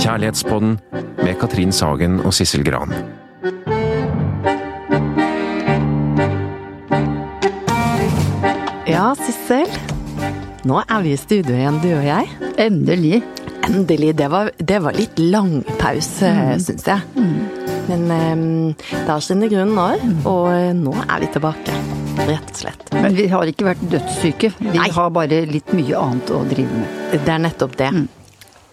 Kjærlighetspodden med Katrin Sagen og Sissel Gran. Ja, Sissel. Nå er vi i studio igjen, du og jeg. Endelig. Endelig. Det var, det var litt lang pause, mm. syns jeg. Men um, det har sine grunner, og nå er vi tilbake. Rett og slett. Men vi har ikke vært dødssyke. Vi Nei. har bare litt mye annet å drive med. Det er nettopp det. Mm.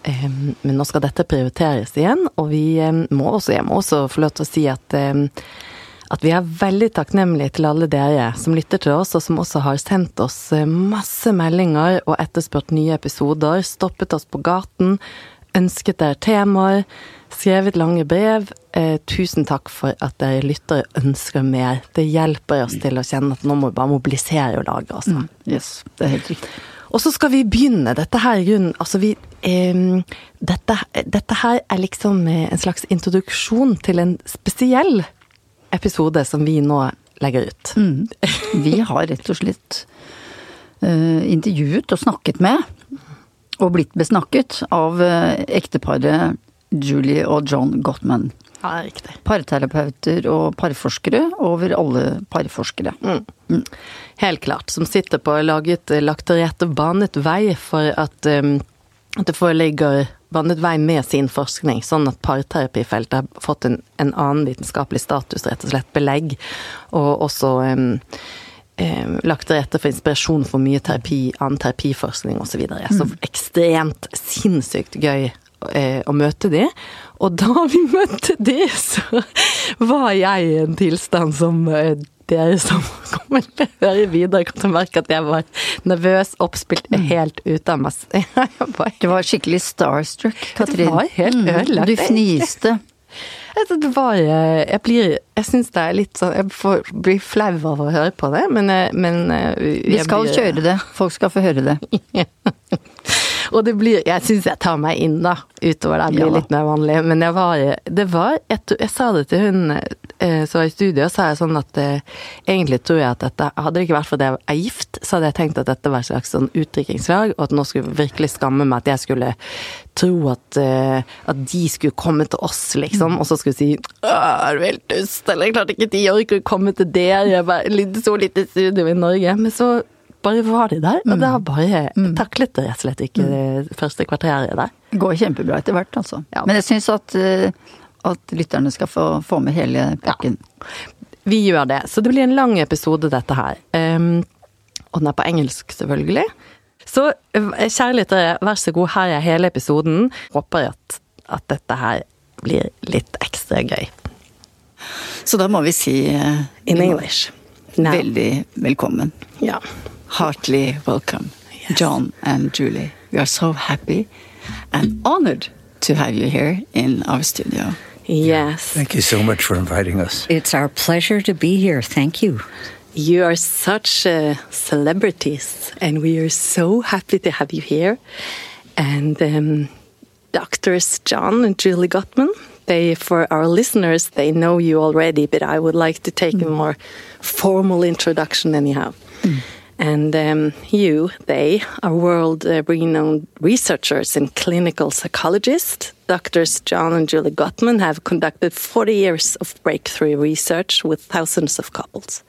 Um, men nå skal dette prioriteres igjen, og vi um, må også, jeg må også få lov til å si at at vi er veldig takknemlige til alle dere som lytter til oss, og som også har sendt oss eh, masse meldinger og etterspurt nye episoder, stoppet oss på gaten, ønsket dere temaer, skrevet lange brev. Eh, tusen takk for at dere lytter og ønsker mer. Det hjelper oss til å kjenne at nå må vi bare mobilisere og lage, altså. Mm, yes, det er helt riktig. Og så skal vi begynne. Dette her grunnen Altså, vi eh, dette, dette, her er liksom eh, en slags introduksjon til en spesiell episode som vi nå legger ut. Mm. Vi har rett og slett eh, intervjuet og snakket med, og blitt besnakket, av uh, ekteparet Julie og John Gottman. Ja, riktig. Parterapeuter og parforskere over alle parforskere. Mm. Mm. Helt klart. Som sitter på laget, lagt til rette, banet vei for at, um, at det foreligger banet vei med sin forskning, sånn at parterapifeltet har fått en, en, annen vitenskapelig status, rett og slett belegg, og også um, um, lagt til rette for inspirasjon for mye terapi, annen terapiforskning osv. Så, videre. så mm. ekstremt sinnssykt gøy å møte de. Og da vi møtte de, så var jeg i en tilstand som uh, dere som kommer til å høre videre, kan til merke at jeg var nervøs, oppspilt, mm. helt ute av meg. Du var skikkelig starstruck, Katrin. Det var helt mm. ødelagt. Du fniste. Det var eh, Jeg blir Jeg syns det er litt sånn Jeg får, blir flau av å høre på det, men, eh, men eh, Vi skal blir, kjøre det. Folk skal få høre det. Og det blir Jeg syns jeg tar meg inn, da, utover det. blir ja. litt mer vanlig. Men jeg var Det var Jeg, jeg sa det til hun eh, som var i studio, sa jeg sånn at eh, egentlig tror jeg at dette Hadde det ikke vært fordi jeg er gift, så hadde jeg tenkt at dette var et slags sånn utdrikningslag, og at nå skulle jeg virkelig skamme meg at jeg skulle tro at, eh, at de skulle komme til oss, liksom, og så skulle si er du helt dust, eller klarte ikke de orker å komme til dere, jeg bare så lite studio i Norge. Men så bare var de der, og mm. da bare mm. taklet det rett og slett ikke det mm. første kvarteret der. Det går kjempebra etter hvert, altså. Ja. Men jeg syns at, eh, at, lytterne skal få, få med hele pakken. Ja. Vi gjør det. Så det blir en lang episode, dette her. Um, og den er på engelsk, selvfølgelig. Så eh, kjære lyttere, vær så god, her er hele episoden. Håper at, at dette her blir litt ekstra gøy. Så da må vi si uh, In English. Veldig velkommen. Ja. Heartily welcome, yes. John and Julie. We are so happy and honored to have you here in our studio. Yes. Thank you so much for inviting us. It's our pleasure to be here. Thank you. You are such uh, celebrities, and we are so happy to have you here. And um, doctors John and Julie Gottman, they, for our listeners, they know you already, but I would like to take mm. a more formal introduction anyhow. Mm. And um, you, they, are world uh, renowned researchers and clinical psychologists. Doctors John and Julie Gottman have conducted 40 years of breakthrough research with thousands of couples.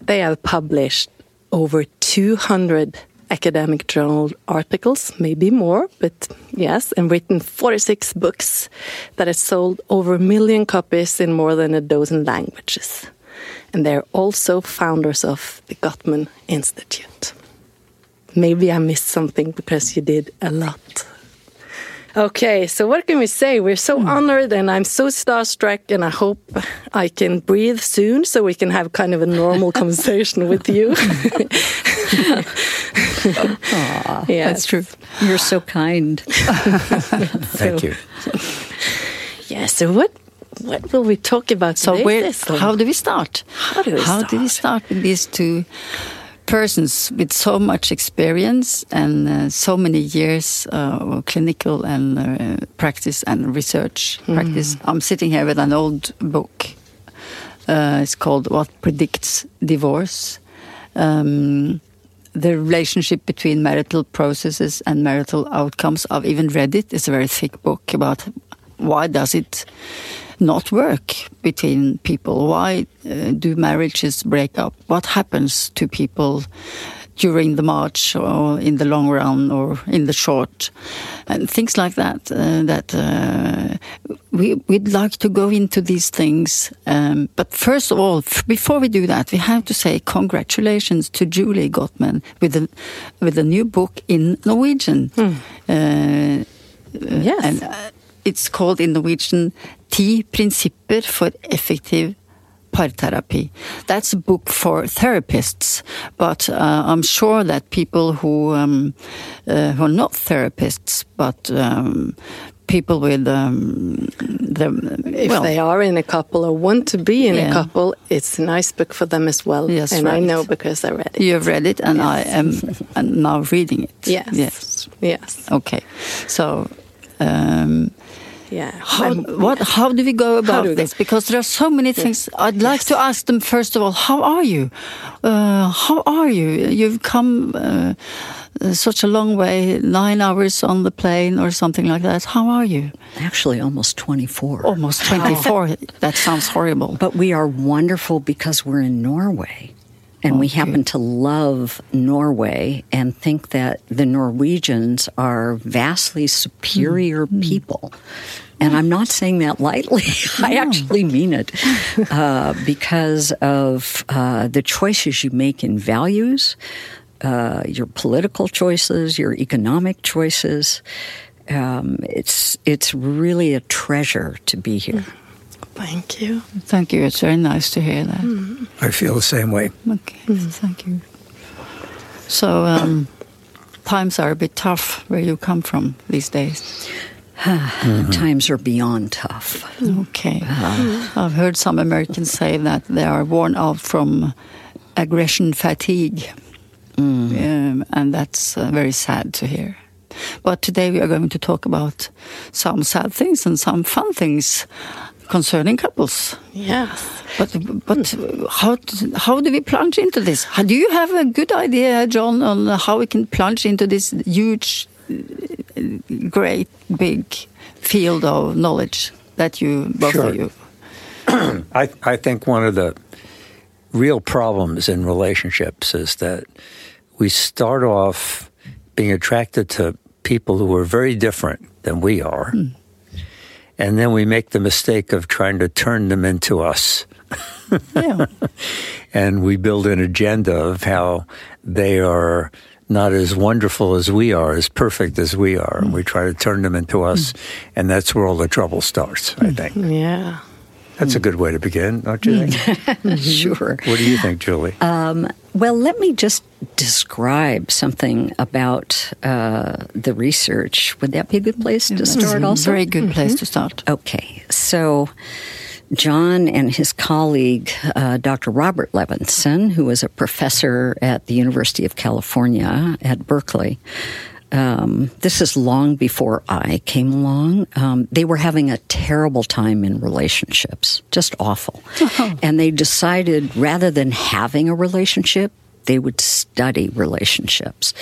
They have published over 200 academic journal articles, maybe more, but yes, and written 46 books that have sold over a million copies in more than a dozen languages and they're also founders of the Gottman Institute. Maybe I missed something because you did a lot. Okay, so what can we say? We're so mm. honored and I'm so starstruck, and I hope I can breathe soon so we can have kind of a normal conversation with you. Aww, yes. That's true. You're so kind. Thank so, you. Yeah, so what what will we talk about so where, how do we start? How do we how start? do we start with these two persons with so much experience and uh, so many years uh, of clinical and uh, practice and research mm. practice? I'm sitting here with an old book. Uh, it's called "What Predicts Divorce." um, the relationship between marital processes and marital outcomes. I've even read it. It's a very thick book about why does it not work between people? Why uh, do marriages break up? What happens to people during the march or in the long run or in the short and things like that uh, that uh, we, would like to go into these things um, but first of all before we do that we have to say congratulations to Julie Gottman with a with a new book in Norwegian hmm. uh, yes and uh, it's called in Norwegian Ti prinsipper for effektiv parterapi. That's a book for therapists, but uh, I'm sure that people who um, uh, who are not therapists, but um, people with um, the, if well, they are in a couple or want to be in yeah. a couple, it's a nice book for them as well. Yes, and right. I know because I read it. You have read it, and yes. I am now reading it. Yes, yes, yes. Okay, so. Um, yeah. How, what, how do we go about we this? Go? Because there are so many things. I'd like yes. to ask them first of all, how are you? Uh, how are you? You've come uh, such a long way, nine hours on the plane or something like that. How are you? Actually, almost 24. Almost 24. that sounds horrible. But we are wonderful because we're in Norway. And okay. we happen to love Norway and think that the Norwegians are vastly superior mm. people. And I'm not saying that lightly. I actually mean it uh, because of uh, the choices you make in values, uh, your political choices, your economic choices. Um, it's it's really a treasure to be here. Thank you. Thank you. It's very nice to hear that. Mm. I feel the same way. Okay. Mm. Thank you. So um, times are a bit tough where you come from these days. mm-hmm. Times are beyond tough. Okay. Uh, I've heard some Americans say that they are worn out from aggression fatigue. Mm. Um, and that's uh, very sad to hear. But today we are going to talk about some sad things and some fun things concerning couples. Yes. But but how how do we plunge into this? Do you have a good idea, John, on how we can plunge into this huge, great, big field of knowledge that you both sure. of you? I I think one of the real problems in relationships is that we start off being attracted to people who are very different than we are. Mm and then we make the mistake of trying to turn them into us. yeah. and we build an agenda of how they are not as wonderful as we are, as perfect as we are, mm. and we try to turn them into us, mm. and that's where all the trouble starts, I think. Yeah. That's a good way to begin, don't you think? sure. What do you think, Julie? Um, well, let me just describe something about uh, the research. Would that be a good place to start? A also, very good place mm-hmm. to start. Okay, so. John and his colleague, uh, Dr. Robert Levenson, who was a professor at the University of California at Berkeley, um, this is long before I came along. Um, they were having a terrible time in relationships, just awful. And they decided rather than having a relationship, they would study relationships.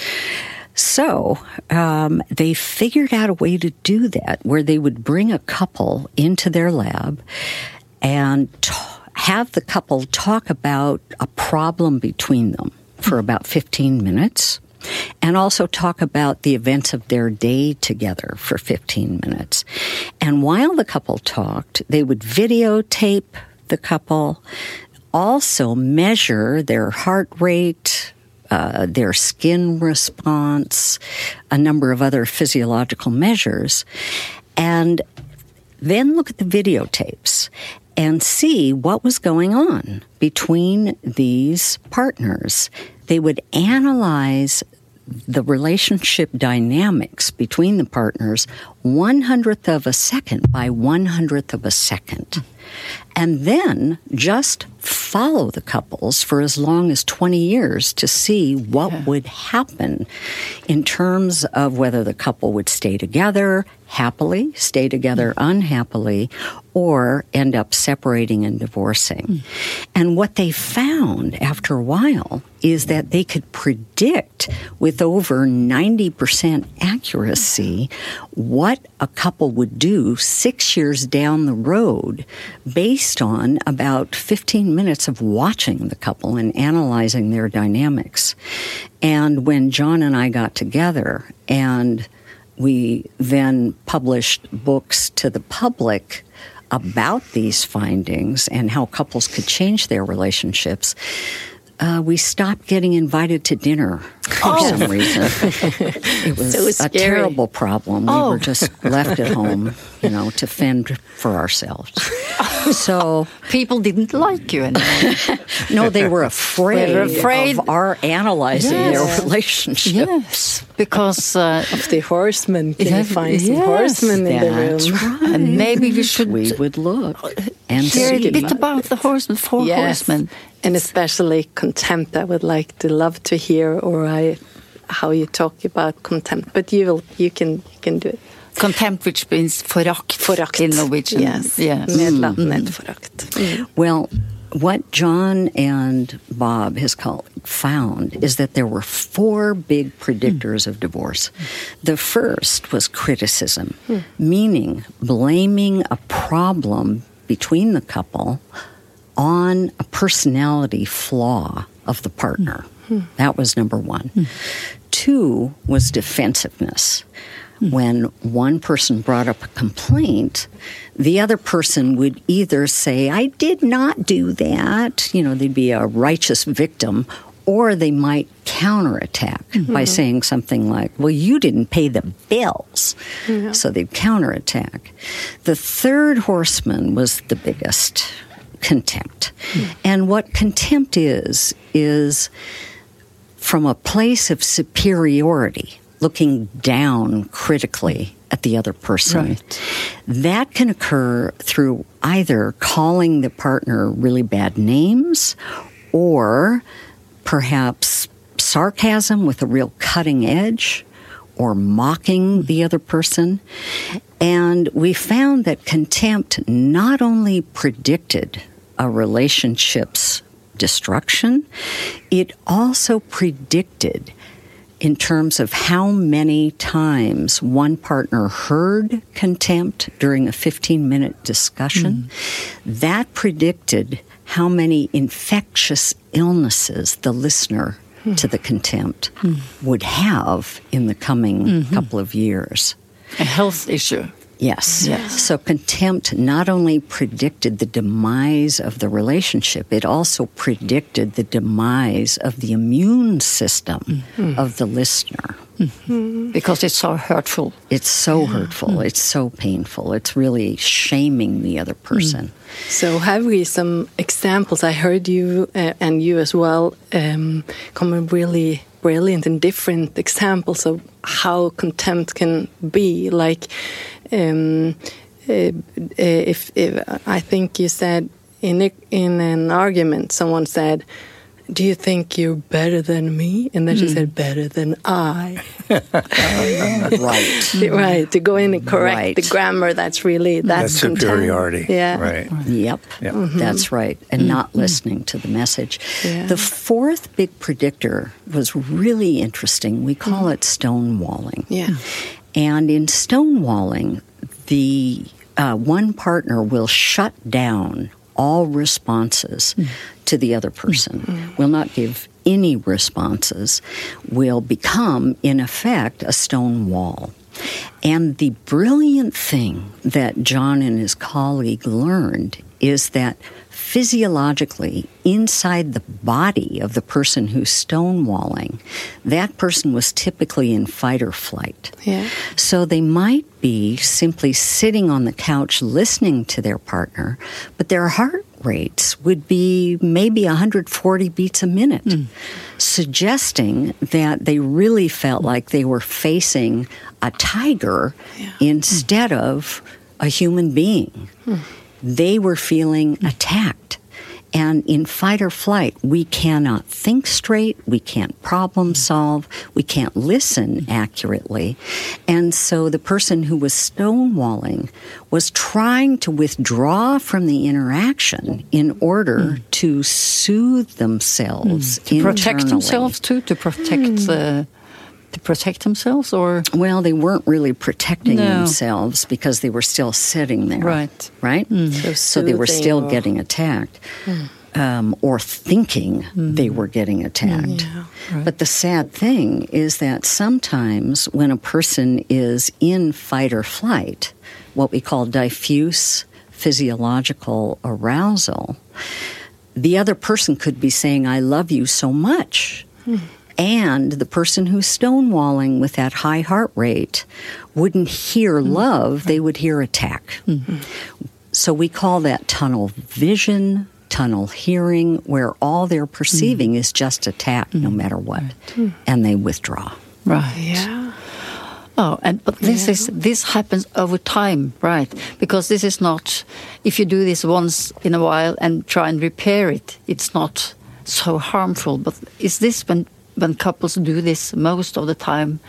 So um, they figured out a way to do that where they would bring a couple into their lab and t- have the couple talk about a problem between them for about 15 minutes and also talk about the events of their day together for 15 minutes. And while the couple talked, they would videotape the couple, also measure their heart rate, uh, their skin response, a number of other physiological measures, and then look at the videotapes and see what was going on between these partners. They would analyze the relationship dynamics between the partners one hundredth of a second by one hundredth of a second. And then just follow the couples for as long as 20 years to see what yeah. would happen in terms of whether the couple would stay together, happily, stay together unhappily, or end up separating and divorcing. Mm. And what they found after a while is that they could predict with over 90% accuracy what a couple would do six years down the road based on about 15 minutes of watching the couple and analyzing their dynamics. And when John and I got together and we then published books to the public about these findings and how couples could change their relationships uh, we stopped getting invited to dinner for oh. some reason. it was so a terrible problem. Oh. We were just left at home, you know, to fend for ourselves. So people didn't like you anymore. no, they were afraid, they were afraid of our analyzing yes. their relationships. Yes, because uh, of the horsemen. Can you find yes, some horsemen in the room? Right. And maybe we should. We would look and hear a bit about the horsemen. Four yes. horsemen and especially contempt. I would like to love to hear, or I, how you talk about contempt. But you will, you can, you can do it. Contempt, which means forakt, forakt. in Norwegian. Yes, yes. Mm. Mm. Well, what John and Bob, his colleague, found is that there were four big predictors mm. of divorce. The first was criticism, mm. meaning blaming a problem between the couple on a personality flaw of the partner. Mm-hmm. That was number one. Two was defensiveness. Mm-hmm. When one person brought up a complaint, the other person would either say, I did not do that, you know, they'd be a righteous victim, or they might counterattack mm-hmm. by saying something like, Well, you didn't pay the bills. So they'd counterattack. The third horseman was the biggest contempt. Mm. And what contempt is, is from a place of superiority, looking down critically at the other person. Right. That can occur through either calling the partner really bad names or perhaps sarcasm with a real cutting edge or mocking the other person. And we found that contempt not only predicted a relationship's destruction, it also predicted in terms of how many times one partner heard contempt during a 15 minute discussion. Mm. That predicted how many infectious illnesses the listener mm. to the contempt mm. would have in the coming mm-hmm. couple of years. A health issue. Yes. yes. So contempt not only predicted the demise of the relationship, it also predicted the demise of the immune system mm-hmm. of the listener. Mm-hmm. Because it's so hurtful. It's so hurtful. Mm-hmm. It's so painful. It's really shaming the other person. Mm. So, have we some examples? I heard you uh, and you as well um, come really brilliant and different examples of how contempt can be. Like, um, uh, if, if, I think you said in a, in an argument, someone said, "Do you think you're better than me?" And then mm. she hmm. said, "Better than I." right, right. To go in and correct right. the grammar, that's really that's, that's superiority. Yeah, right. Yep, yep. Mm -hmm. that's right. And mm -hmm. not listening to the message. Yeah. The fourth big predictor was really interesting. We call mm. it stonewalling. Yeah. And in stonewalling, the uh, one partner will shut down all responses mm. to the other person, mm. will not give any responses, will become, in effect, a stone wall. And the brilliant thing that John and his colleague learned is that physiologically inside the body of the person who's stonewalling, that person was typically in fight or flight. Yeah. So they might be simply sitting on the couch listening to their partner, but their heart rates would be maybe 140 beats a minute, mm. suggesting that they really felt like they were facing a tiger yeah. instead mm. of a human being. Mm they were feeling attacked. And in fight or flight, we cannot think straight, we can't problem solve, we can't listen accurately. And so the person who was stonewalling was trying to withdraw from the interaction in order mm. to soothe themselves. Mm. To protect themselves too, to protect mm. the to protect themselves or well they weren't really protecting no. themselves because they were still sitting there right right mm. so, so, they were still or... getting attacked mm um, or thinking mm-hmm. they were getting attacked. Yeah, right. But the sad thing is that sometimes when a person is in fight or flight, what we call diffuse physiological arousal, the other person could be saying, I love you so much. Mm. And the person who's stonewalling with that high heart rate wouldn't hear mm. love, they would hear attack. Mm-hmm. So we call that tunnel vision, tunnel hearing, where all they're perceiving mm. is just attack, mm. no matter what, right. and they withdraw. Right. Yeah. Oh, and but this yeah. is this happens over time, right? Because this is not if you do this once in a while and try and repair it, it's not so harmful. But is this when when couples do this most of the time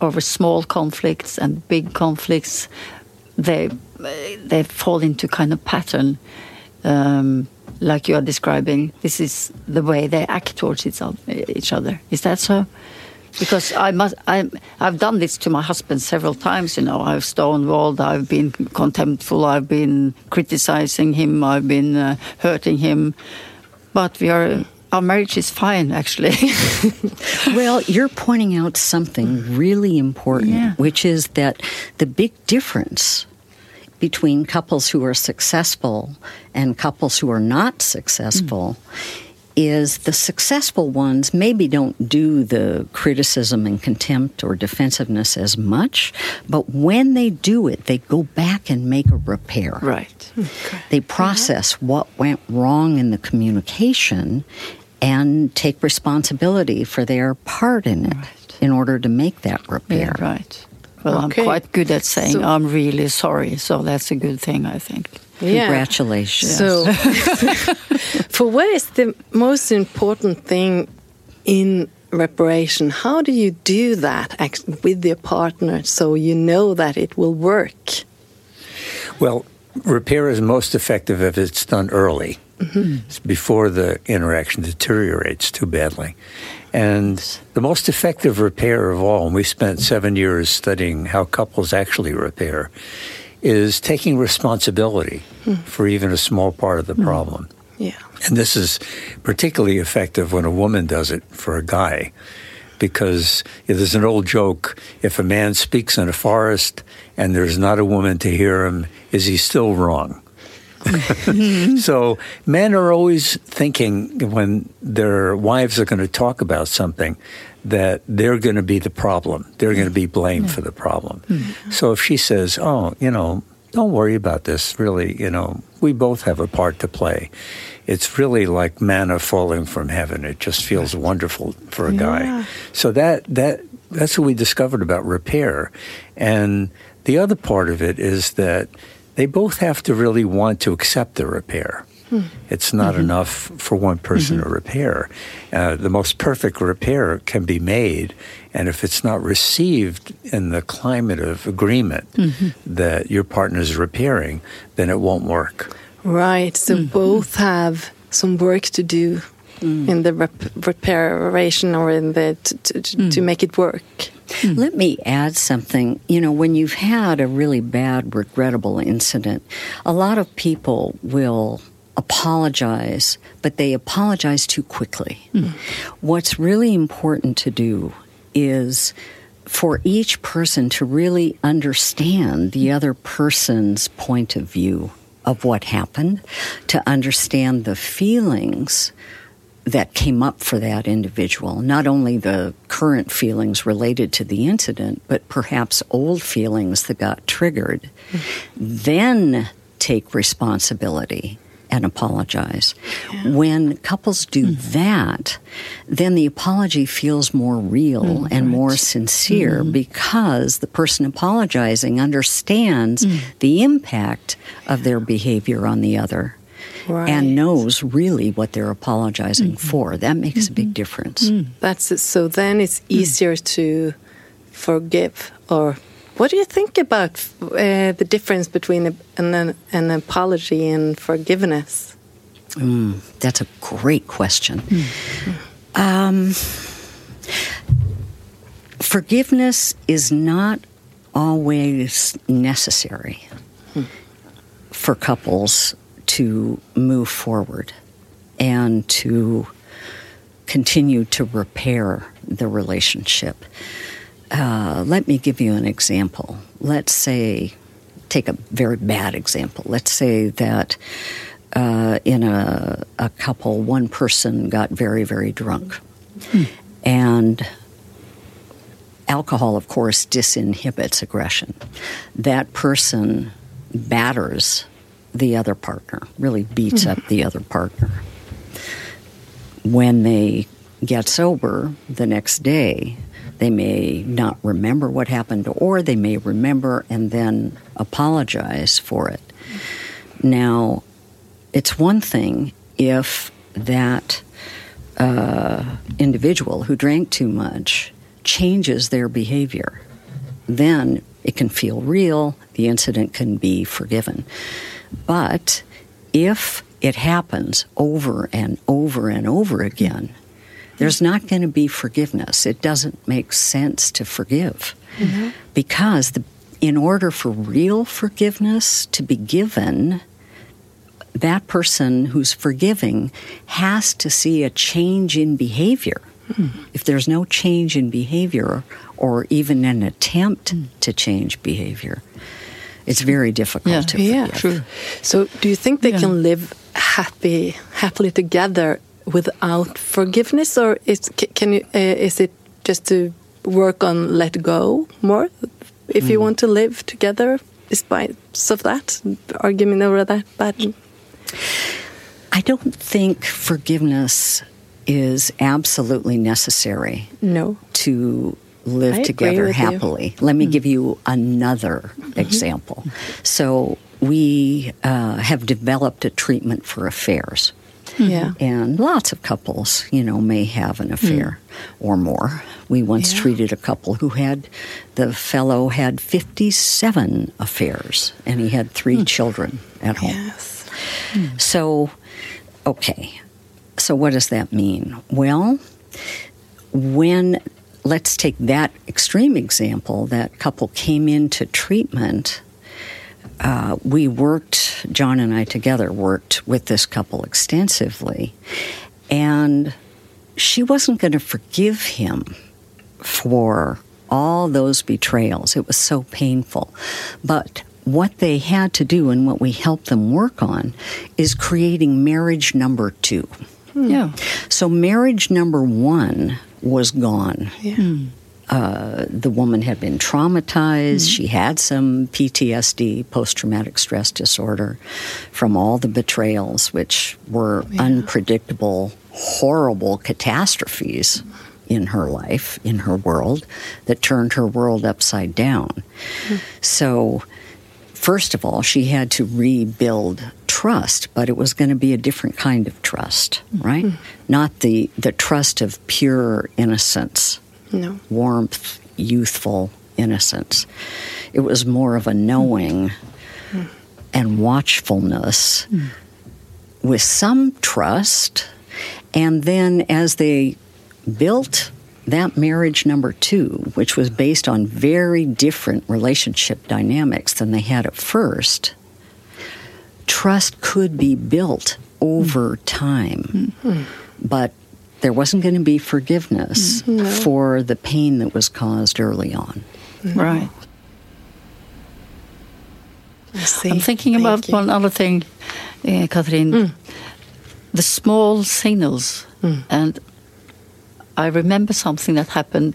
over small conflicts and big conflicts, they they fall into kind of pattern. Um, like you are describing, this is the way they act towards each other. Is that so? Because I must, I, I've done this to my husband several times. You know, I've stonewalled, I've been contemptful, I've been criticizing him, I've been uh, hurting him, but we are. Our marriage is fine, actually. well, you're pointing out something really important, yeah. which is that the big difference between couples who are successful and couples who are not successful mm. is the successful ones maybe don't do the criticism and contempt or defensiveness as much, but when they do it, they go back and make a repair. Right. Okay. They process yeah. what went wrong in the communication and take responsibility for their part in it right. in order to make that repair. Yeah, right. Well, okay. I'm quite good at saying so, I'm really sorry, so that's a good thing, I think. Yeah. Congratulations. So, for what is the most important thing in reparation? How do you do that with your partner so you know that it will work? Well, repair is most effective if it's done early, mm -hmm. before the interaction deteriorates too badly. And the most effective repair of all, and we spent seven years studying how couples actually repair, is taking responsibility mm. for even a small part of the mm. problem. Yeah. And this is particularly effective when a woman does it for a guy. Because there's an old joke if a man speaks in a forest and there's not a woman to hear him, is he still wrong? So men are always thinking when their wives are going to talk about something that they're going to be the problem. They're going to be blamed for the problem. So if she says, "Oh, you know, don't worry about this. Really, you know, we both have a part to play." It's really like manna falling from heaven. It just feels wonderful for a guy. Yeah. So that that that's what we discovered about repair. And the other part of it is that they both have to really want to accept the repair. Hmm. It's not mm-hmm. enough for one person mm-hmm. to repair. Uh, the most perfect repair can be made, and if it's not received in the climate of agreement mm-hmm. that your partner is repairing, then it won't work. Right. So mm-hmm. both have some work to do mm. in the rep- reparation or in the t- t- mm. to make it work. Mm. Let me add something. You know, when you've had a really bad, regrettable incident, a lot of people will apologize, but they apologize too quickly. Mm. What's really important to do is for each person to really understand the other person's point of view of what happened, to understand the feelings that came up for that individual, not only the current feelings related to the incident, but perhaps old feelings that got triggered, mm-hmm. then take responsibility and apologize. Yeah. When couples do mm-hmm. that, then the apology feels more real mm, and more sincere mm-hmm. because the person apologizing understands mm. the impact of their behavior on the other right. and knows really what they're apologizing mm-hmm. for. That makes mm-hmm. a big mm-hmm. difference. Mm. That's it. So then it's mm. easier mm. to forgive. Or what do you think about uh, the difference between a, an, an apology and forgiveness? Mm, that's a great question. Um, forgiveness is not always necessary for couples to move forward and to continue to repair the relationship. Uh, let me give you an example. Let's say, take a very bad example. Let's say that uh, in a, a, couple, one person got very, very drunk. Hmm. And alcohol, of course, disinhibits aggression. That person batters the other partner, really beats mm-hmm. up the other partner. When they get sober the next day, they may not remember what happened, or they may remember and then apologize for it. Now, it's one thing if that uh, individual who drank too much changes their behavior. Then it can feel real, the incident can be forgiven. But if it happens over and over and over again, there's not going to be forgiveness. It doesn't make sense to forgive mm-hmm. because the, in order for real forgiveness to be given, that person who's forgiving has to see a change in behavior. Mm-hmm. If there's no change in behavior or even an attempt mm. to change behavior, it's very difficult yeah. to yeah, true. So, do you think they yeah. can live happy, happily together without forgiveness, or is can you? Uh, is it just to work on let go more if mm. you want to live together, despite of that argument over that But I don't think forgiveness is absolutely necessary. No. To live I together happily. You. Let me mm. give you another mm-hmm. example. So, we uh, have developed a treatment for affairs. Hmm. Yeah. And lots of couples, you know, may have an affair mm. or more. We once yeah. treated a couple who had, the fellow had 57 affairs and he had three mm. children at home. Yes. Mm. So, okay. So, what does that mean? Well, when let's take that extreme example that couple came into treatment uh, we worked john and i together worked with this couple extensively and she wasn't going to forgive him for all those betrayals. It was so painful. But what they had to do and what we helped them work on is creating marriage number two. Yeah. So marriage number one was gone. Yeah. Mm. Uh, the woman had been traumatized. Mm. She had some PTSD, post traumatic stress disorder, from all the betrayals, which were yeah. unpredictable, horrible catastrophes in her life, in her world, that turned her world upside down. Mm. So, first of all, she had to rebuild trust, but it was going to be a different kind of trust, right? Mm. Not the, the trust of pure innocence, no. warmth, youthful innocence. It was more of a knowing mm. and watchfulness mm. with some trust. And then as they built that marriage number two, which was based on very different relationship dynamics than they had at first, trust could be built over time. Mm-hmm. But there wasn't going to be forgiveness mm-hmm. for the pain that was caused early on. Mm-hmm. Right. I'm thinking Thank about you. one other thing, uh, Catherine. Mm. The small signals. Mm. And I remember something that happened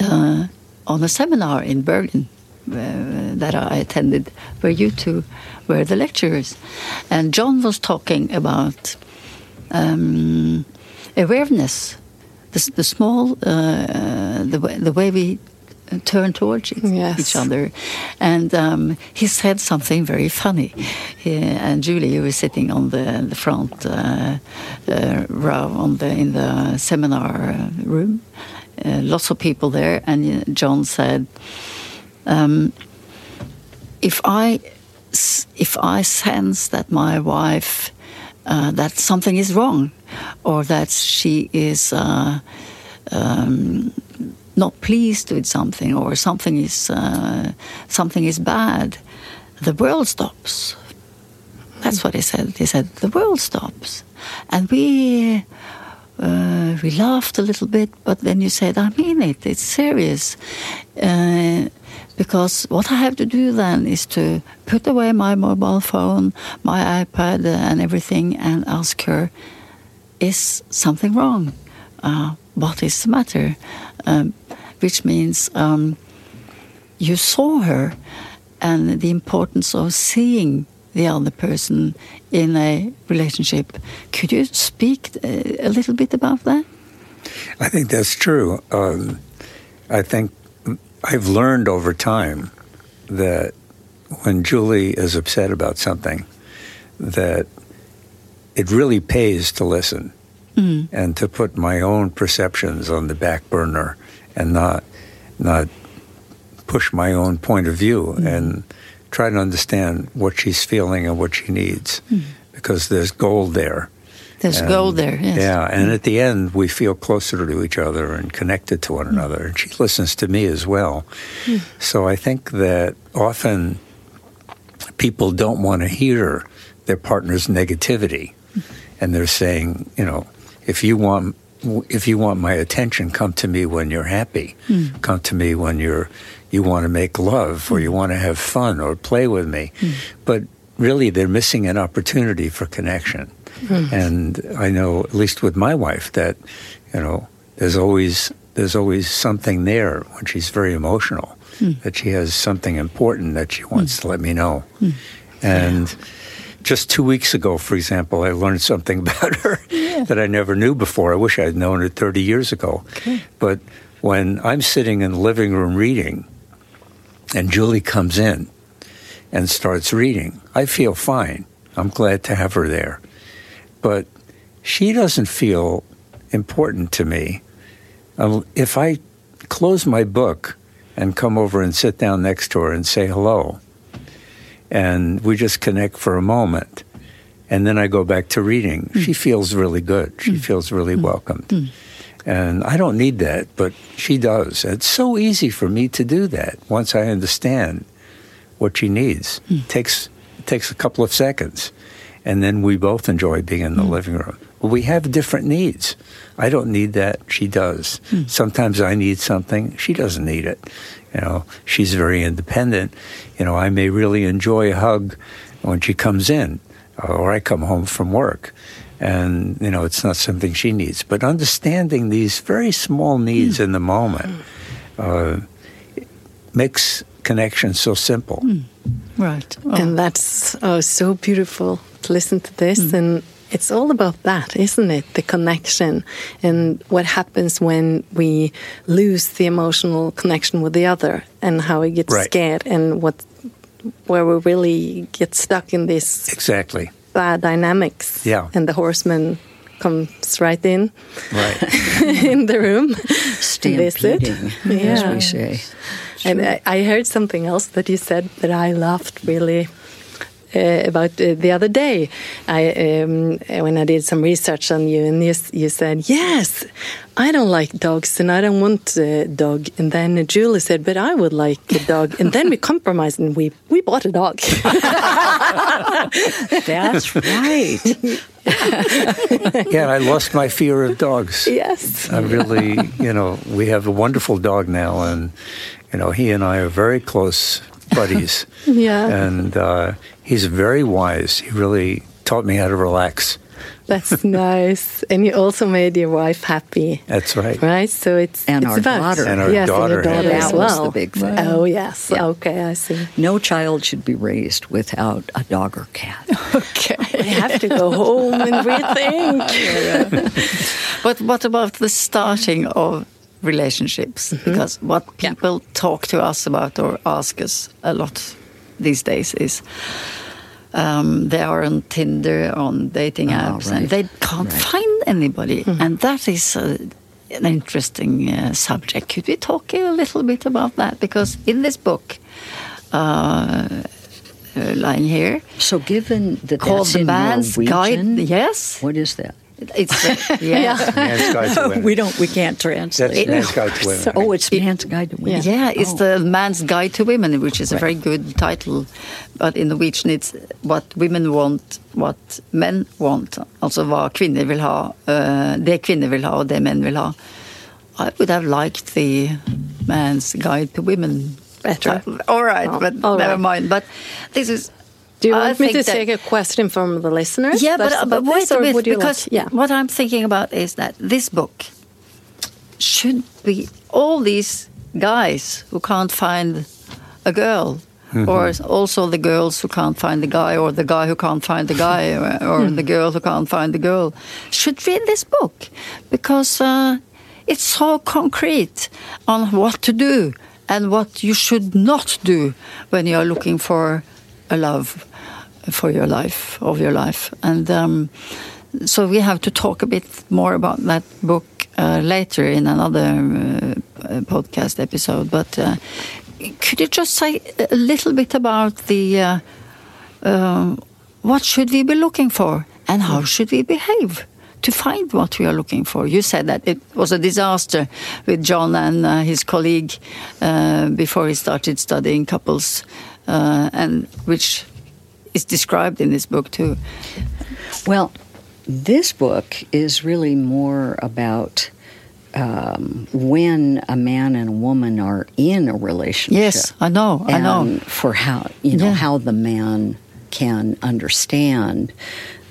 uh, on a seminar in Berlin uh, that I attended, where you two were the lecturers, and John was talking about um, awareness, the, the small, uh, the way, the way we turn towards yes. each other. And um, he said something very funny. He, and Julie who was sitting on the, the front uh, uh, row on the, in the seminar uh, room. Uh, lots of people there. And John said, um, if I if I sense that my wife uh, that something is wrong, or that she is uh, um, not pleased with something or something is uh, something is bad, the world stops. That's what he said. He said the world stops, and we uh, we laughed a little bit. But then you said, "I mean it. It's serious." Uh, because what I have to do then is to put away my mobile phone, my iPad, and everything, and ask her, "Is something wrong? Uh, what is the matter?" Um, which means um, you saw her and the importance of seeing the other person in a relationship. Could you speak uh, a little bit about that? I think that's true. Um, I think I've learned over time that when Julie is upset about something, that it really pays to listen mm. and to put my own perceptions on the back burner and not not push my own point of view mm. and try to understand what she's feeling and what she needs mm. because there's gold there. There's and, gold there, yes. Yeah, and at the end, we feel closer to each other and connected to one mm. another. And she listens to me as well. Mm. So I think that often people don't want to hear their partner's negativity. Mm. And they're saying, you know, if you want if you want my attention, come to me when you're happy. Mm. Come to me when you're you want to make love or you want to have fun or play with me. Mm. But really, they're missing an opportunity for connection. Mm. And I know, at least with my wife, that you know, there's always there's always something there when she's very emotional. Hmm. That she has something important that she wants hmm. to let me know. Hmm. And. Yeah just two weeks ago, for example, I learned something about her yeah. that I never knew before. I wish I had known it 30 years ago. Okay. But when I'm sitting in the living room reading and Julie comes in and starts reading, I feel fine. I'm glad to have her there. But she doesn't feel important to me. Um, if I close my book and come over and sit down next to her and say hello, and we just connect for a moment. And then I go back to reading. Mm. She feels really good. She mm. feels really mm. welcomed. Mm. And I don't need that, but she does. It's so easy for me to do that once I understand what she needs. It mm. takes it takes a couple of seconds. And then we both enjoy being in the mm. living room. But we have different needs. I don't need that. She does. Sometimes I need something. She doesn't need it. You know, she's very independent. You know, I may really enjoy a hug when she comes in, or I come home from work. And, you know, it's not something she needs. But understanding these very small needs mm. in the moment uh, makes connection so simple. Mm. Right. Oh. And that's oh, so beautiful to listen to this. Mm. And it's all about that, isn't it? The connection and what happens when we lose the emotional connection with the other and how we get right. scared and what where we really get stuck in this exactly bad dynamics. Yeah, and the horseman comes right in, right in the room, stampeding, yeah. as we say. And I, I heard something else that you said that I laughed really about uh, the other day. I um, when I did some research on you, and you, you said yes, I don't like dogs and I don't want a dog. And then Julie said, but I would like a dog. And then we compromised and we, we bought a dog. That's right. yeah, I lost my fear of dogs. Yes. I really, you know, we have a wonderful dog now, and, you know, he and I are very close buddies. yeah. And uh, he's very wise. He really taught me how to relax. That's nice. And you also made your wife happy. That's right. Right? So it's and it's our about, daughter. And our yes, daughter. And your daughter as well. was the big thing. Oh yes. Yeah. Okay, I see. No child should be raised without a dog or cat. okay. We have to go home and rethink. but what about the starting of relationships mm -hmm. because what people yeah. talk to us about or ask us a lot these days is um, they are on Tinder, on dating oh, apps, right. and they can't right. find anybody. Mm -hmm. And that is a, an interesting uh, subject. Could we talk a little bit about that? Because in this book, uh, uh, lying here. So, given that called the man's guide, yes. What is that? It's yeah. yeah. we don't. We can't translate. That's man's guide to women. Oh, it's man's guide to women. Yeah, it's oh. the man's guide to women, which is right. a very good title. But in Norwegian, it's what women want, what men want. Also hva kvinner vil ha, uh, det kvinner vil ha, og det menn vil ha. I would have liked the man's guide to women better. All right, oh, but all never right. mind. But this is do you want I me to take a question from the listeners? Yeah, but, uh, but wait a bit, because like, yeah. what I'm thinking about is that this book should be all these guys who can't find a girl, mm -hmm. or also the girls who can't find the guy, or the guy who can't find the guy, or, or hmm. the girl who can't find the girl, should read this book because uh, it's so concrete on what to do and what you should not do when you are looking for a love for your life, of your life. And um, so we have to talk a bit more about that book uh, later in another uh, podcast episode. But uh, could you just say a little bit about the uh, um, what should we be looking for and how should we behave? to find what we are looking for. You said that it was a disaster with John and uh, his colleague uh, before he started studying couples, uh, and which is described in this book too. Well, this book is really more about um, when a man and a woman are in a relationship. Yes, I know. I know. For how you know yeah. how the man can understand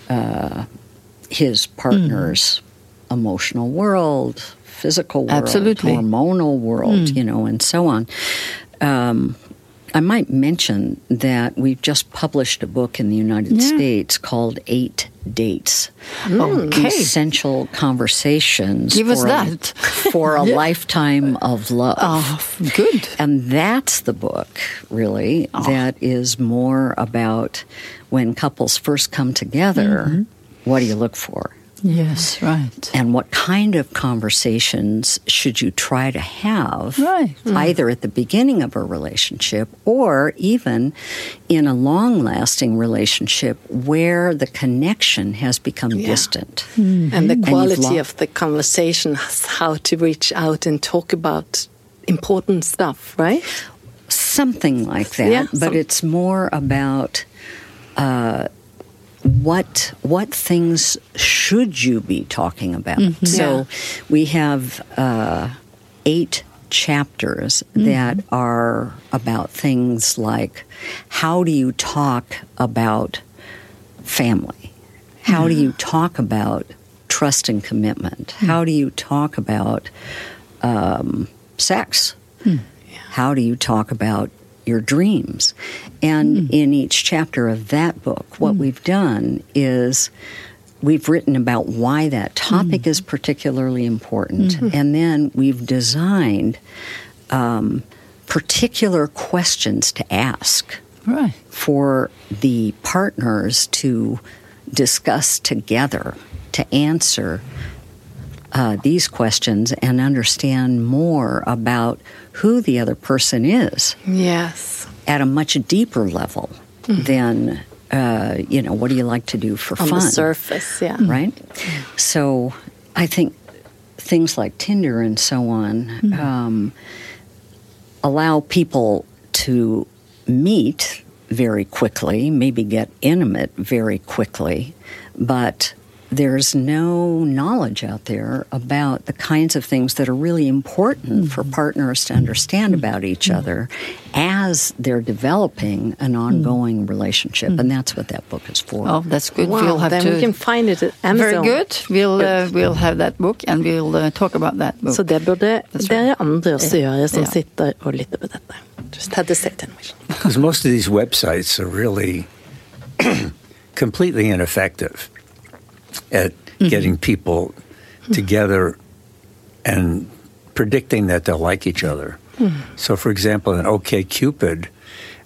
uh, his partner's mm. emotional world, physical world, Absolutely. hormonal world, mm. you know, and so on. Um, I might mention that we've just published a book in the United yeah. States called Eight Dates. Mm, okay. Essential conversations. Give us that. for a yeah. lifetime of love. Oh, good. And that's the book, really, oh. that is more about when couples first come together, mm-hmm. what do you look for? Yes, right. And what kind of conversations should you try to have, right. Mm. either at the beginning of a relationship or even in a long lasting relationship where the connection has become yeah. distant? Mm-hmm. And the quality and lo- of the conversation, how to reach out and talk about important stuff, right? Something like that. Yeah, but some- it's more about. Uh, what what things should you be talking about? Mm-hmm. So yeah. we have uh, eight chapters mm-hmm. that are about things like how do you talk about family? How mm-hmm. do you talk about trust and commitment? Mm. How do you talk about um, sex? Mm. How do you talk about your dreams. And mm. in each chapter of that book, what mm. we've done is we've written about why that topic mm. is particularly important, mm-hmm. and then we've designed um, particular questions to ask right. for the partners to discuss together to answer uh, these questions and understand more about who the other person is. Yes. At a much deeper level mm-hmm. than, uh, you know, what do you like to do for On fun? On the surface, yeah. Right? So I think things like Tinder and so on mm-hmm. um, allow people to meet very quickly, maybe get intimate very quickly, but there's no knowledge out there about the kinds of things that are really important mm-hmm. for partners to understand mm-hmm. about each mm-hmm. other as they're developing an mm-hmm. ongoing relationship. And that's what that book is for. Oh, that's good. Wow, we'll have then to, we can find it at Amazon. Very good. We'll, uh, we'll have that book and we'll uh, talk about that book. Så det burde that's dere right. andre også yeah. gjøre som yeah. sitter og lytter på dette. Just had to say it Because most of these websites are really completely ineffective at mm-hmm. getting people together and predicting that they'll like each other. So, for example, in OK Cupid,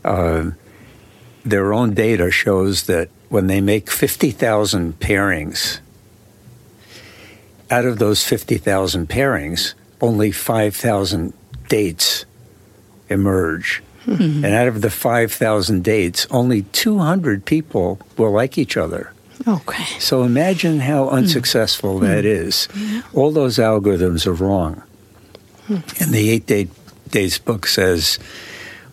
uh, their own data shows that when they make 50,000 pairings, out of those 50,000 pairings, only 5,000 dates emerge. Mm-hmm. And out of the 5,000 dates, only 200 people will like each other. Okay. So imagine how unsuccessful mm. that is. Yeah. All those algorithms are wrong. Mm. And the Eight Day, Days book says,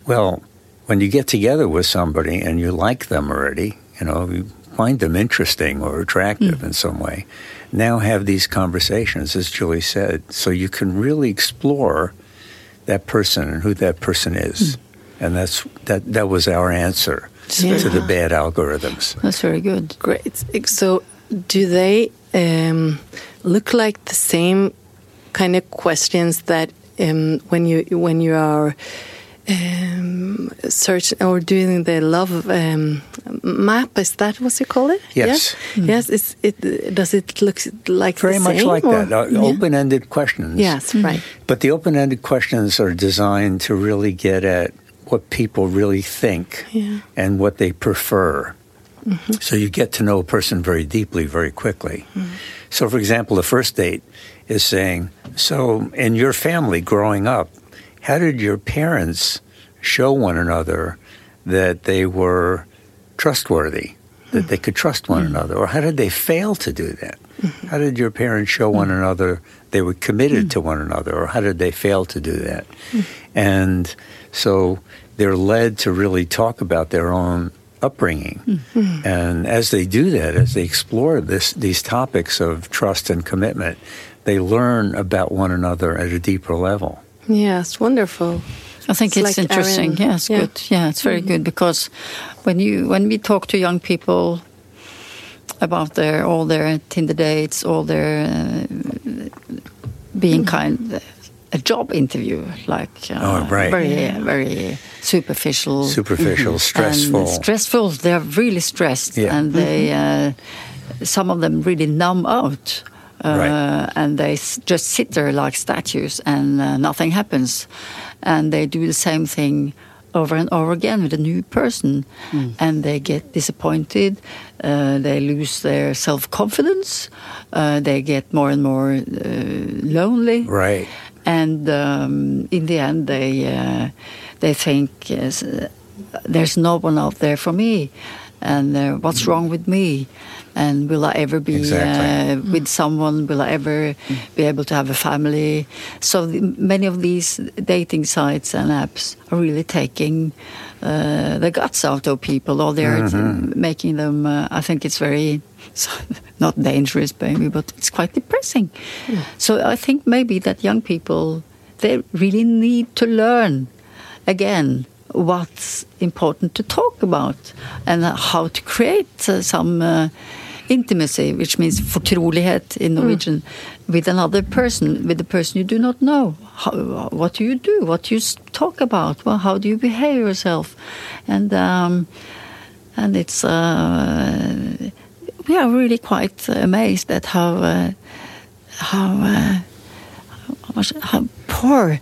well, when you get together with somebody and you like them already, you know, you find them interesting or attractive mm. in some way, now have these conversations, as Julie said, so you can really explore that person and who that person is. Mm. And that's that that was our answer yeah. to the bad algorithms. That's very good. Great. So do they um, look like the same kind of questions that um, when you when you are um, search or doing the love um, map. Is that what you call it? Yes. Yes. Mm. yes it's, it does it look like very much same, like or? that. Uh, yeah. Open-ended questions. Yes. Mm. Right. But the open-ended questions are designed to really get at what people really think yeah. and what they prefer. Mm-hmm. So you get to know a person very deeply, very quickly. Mm. So, for example, the first date is saying, "So, in your family growing up." how did your parents show one another that they were trustworthy, that they could trust one mm-hmm. another? Or how did they fail to do that? Mm-hmm. How did your parents show one mm-hmm. another they were committed to one another? Or how did they fail to do that? And so they're led to really talk about their own upbringing. Mm-hmm. And as they do that, as they explore this, these topics of trust and commitment, they learn about one another at a deeper level. Yes, wonderful. I think it's, it's like interesting. Aaron. Yes, yeah. good. Yeah, it's very mm -hmm. good because when you when we talk to young people about their all their Tinder dates, all their uh, being mm. kind, a job interview, like uh, oh, right. very very superficial, superficial, stressful, stressful. They're really stressed, yeah. and they mm -hmm. uh, some of them really numb out right. Uh, and they just sit there like statues and uh, nothing happens. And they do the same thing over and over again with a new person. Mm. And they get disappointed, uh, they lose their self confidence, uh, they get more and more uh, lonely. Right. And um, in the end, they, uh, they think there's no one out there for me. And what's wrong with me? and will I ever be exactly. uh, with someone? Will I ever be able to have a family? So the, many of these dating sites and apps are really taking uh, the guts out of people, or they're mm-hmm. making them. Uh, I think it's very not dangerous, maybe, but it's quite depressing. Mm. So I think maybe that young people they really need to learn again what's important to talk about and how to create uh, some uh, intimacy, which means fortrolighet in Norwegian, mm. with another person, with the person you do not know. How, what do you do? What do you talk about? Well, how do you behave yourself? And um, and it's uh, we are really quite amazed at how uh, how, uh, how, how poor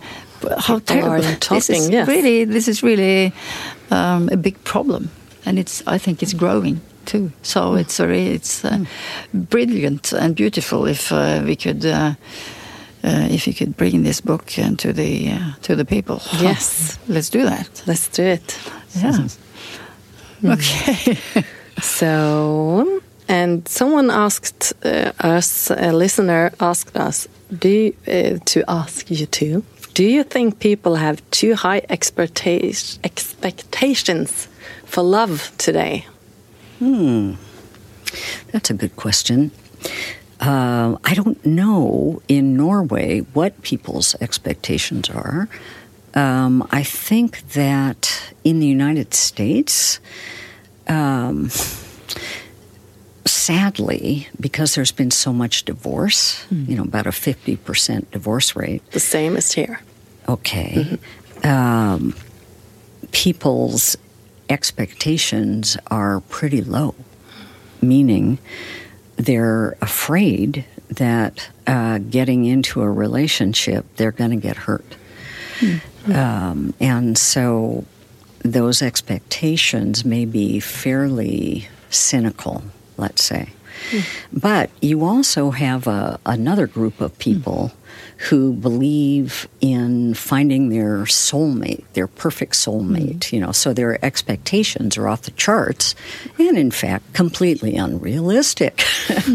how terrible talking, this is yes. really this is really um, a big problem and it's I think it's growing too. So mm. it's very it's uh, mm. brilliant and beautiful if uh, we could. Uh, uh if you could bring this book to the uh, to the people, yes, let's do that. Let's do it. Yeah. Mm. Okay. so, and someone asked uh, us, a listener asked us, do you, to ask you too. Do you think people have too high expectations for love today? Hmm. That's a good question. Uh, I don't know in Norway what people's expectations are. Um, I think that in the United States, um, sadly, because there's been so much divorce, mm. you know, about a 50% divorce rate. The same as here. Okay. Mm-hmm. Um, people's expectations are pretty low, meaning they're afraid that uh, getting into a relationship, they're going to get hurt. Mm-hmm. Um, and so those expectations may be fairly cynical, let's say. Mm. But you also have a, another group of people mm. who believe in finding their soulmate, their perfect soulmate, mm. you know, so their expectations are off the charts and, in fact, completely unrealistic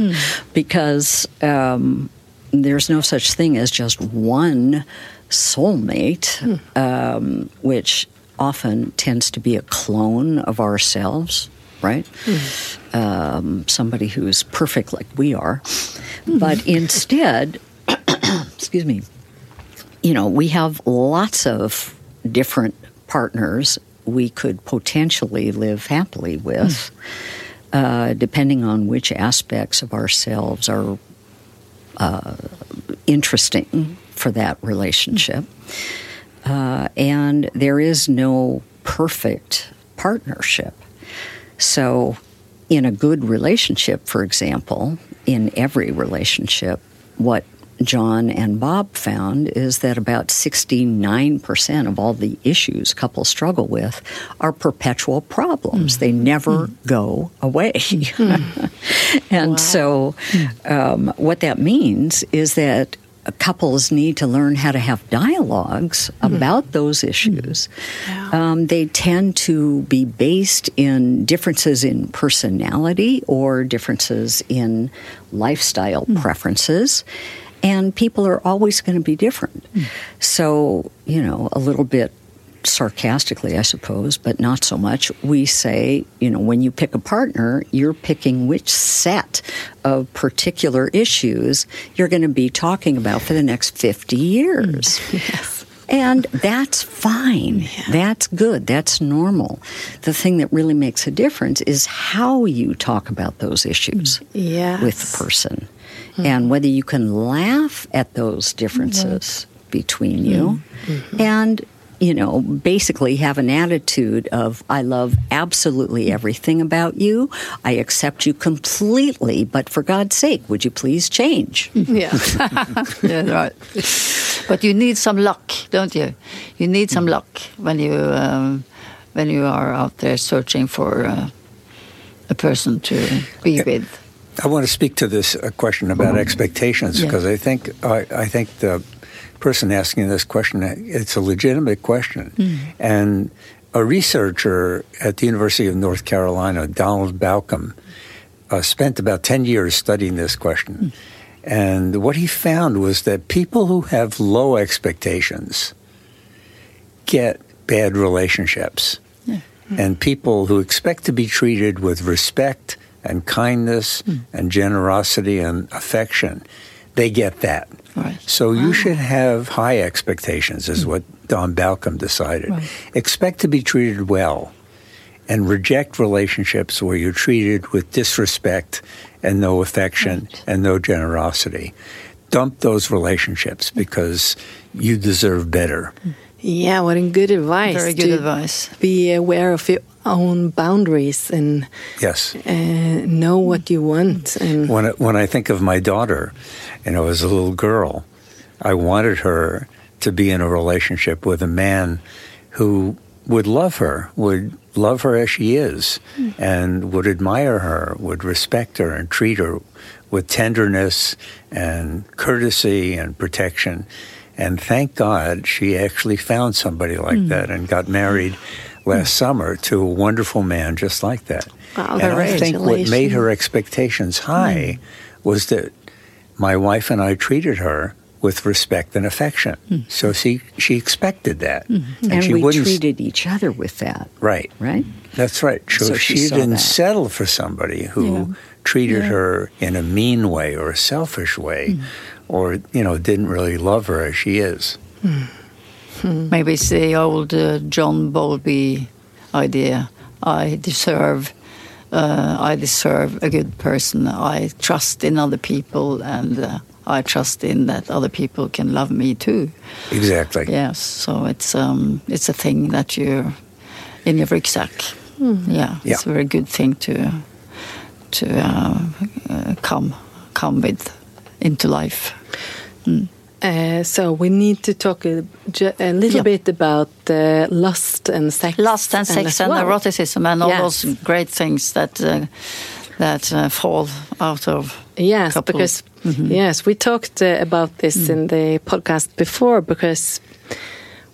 because um, there's no such thing as just one soulmate, um, which often tends to be a clone of ourselves, right? Mm. Um, somebody who's perfect like we are. Mm. But instead, excuse me, you know, we have lots of different partners we could potentially live happily with, mm. uh, depending on which aspects of ourselves are uh, interesting for that relationship. Uh, and there is no perfect partnership. So, in a good relationship, for example, in every relationship, what John and Bob found is that about 69% of all the issues couples struggle with are perpetual problems. Mm. They never mm. go away. Mm. and wow. so, um, what that means is that couples need to learn how to have dialogues mm-hmm. about those issues. Mm-hmm. Yeah. Um, they tend to be based in differences in personality or differences in lifestyle mm-hmm. preferences. And people are always going to be different. Mm. So, you know, a little bit sarcastically, I suppose, but not so much, we say, you know, when you pick a partner, you're picking which set of particular issues you're going to be talking about for the next 50 years. Yes. And that's fine. Yeah. That's good. That's normal. The thing that really makes a difference is how you talk about those issues yes. with the person mm-hmm. and whether you can laugh at those differences mm-hmm. between you mm-hmm. and you know, basically have an attitude of, I love absolutely everything about you. I accept you completely, but for God's sake, would you please change? Yeah. yeah, right. But you need some luck, don't you? You need some luck when you, um, when you are out there searching for uh, a person to be with. I want to speak to this uh, question about expectations because yeah. I think I, I think the person asking this question, it's a legitimate question. Mm. And a researcher at the University of North Carolina, Donald Baucom, uh, spent about 10 years studying this question. Mm. And what he found was that people who have low expectations get bad relationships. Yeah. Mm. And people who expect to be treated with respect and kindness mm. and generosity and affection, they get that. Right. So you should have high expectations, is mm. what Don Baucom decided. Right. Expect to be treated well and reject relationships where you're treated with disrespect and no affection right. and no generosity. Dump those relationships because you deserve better. Yeah, what a good advice. Very good advice. Be aware of your own boundaries and yes, uh, know what you want. And when I, when I think of my daughter, you know, as a little girl, I wanted her to be in a relationship with a man who would love her, would love her as she is, mm. and would admire her, would respect her, and treat her with tenderness and courtesy and protection. And thank God she actually found somebody like mm. that and got married last mm. summer to a wonderful man just like that. Wow, and I think what made her expectations high mm. was that my wife and I treated her with respect and affection. Mm. So she she expected that, mm-hmm. and, and, she we treated each other with that. Right, right. That's right. So, so she, she didn't that. settle for somebody who yeah. treated yeah. her in a mean way or a selfish way, mm. or you know didn't really love her as she is. Mm. Maybe it's the old uh, John Bowlby idea. I deserve uh, I deserve a good person. I trust in other people, and uh, I trust in that other people can love me too. Exactly. Yes. So it's um, it's a thing that you in your rucksack. Mm. Yeah, yeah, it's a very good thing to to uh, uh come come with into life. Mm. Uh, so we need to talk a, a little yeah. bit about uh, lust and sex, lust and sex and, well. eroticism, and all yes. those great things that uh, that uh, fall out of yes, couples. because mm -hmm. yes, we talked uh, about this mm. in the podcast before because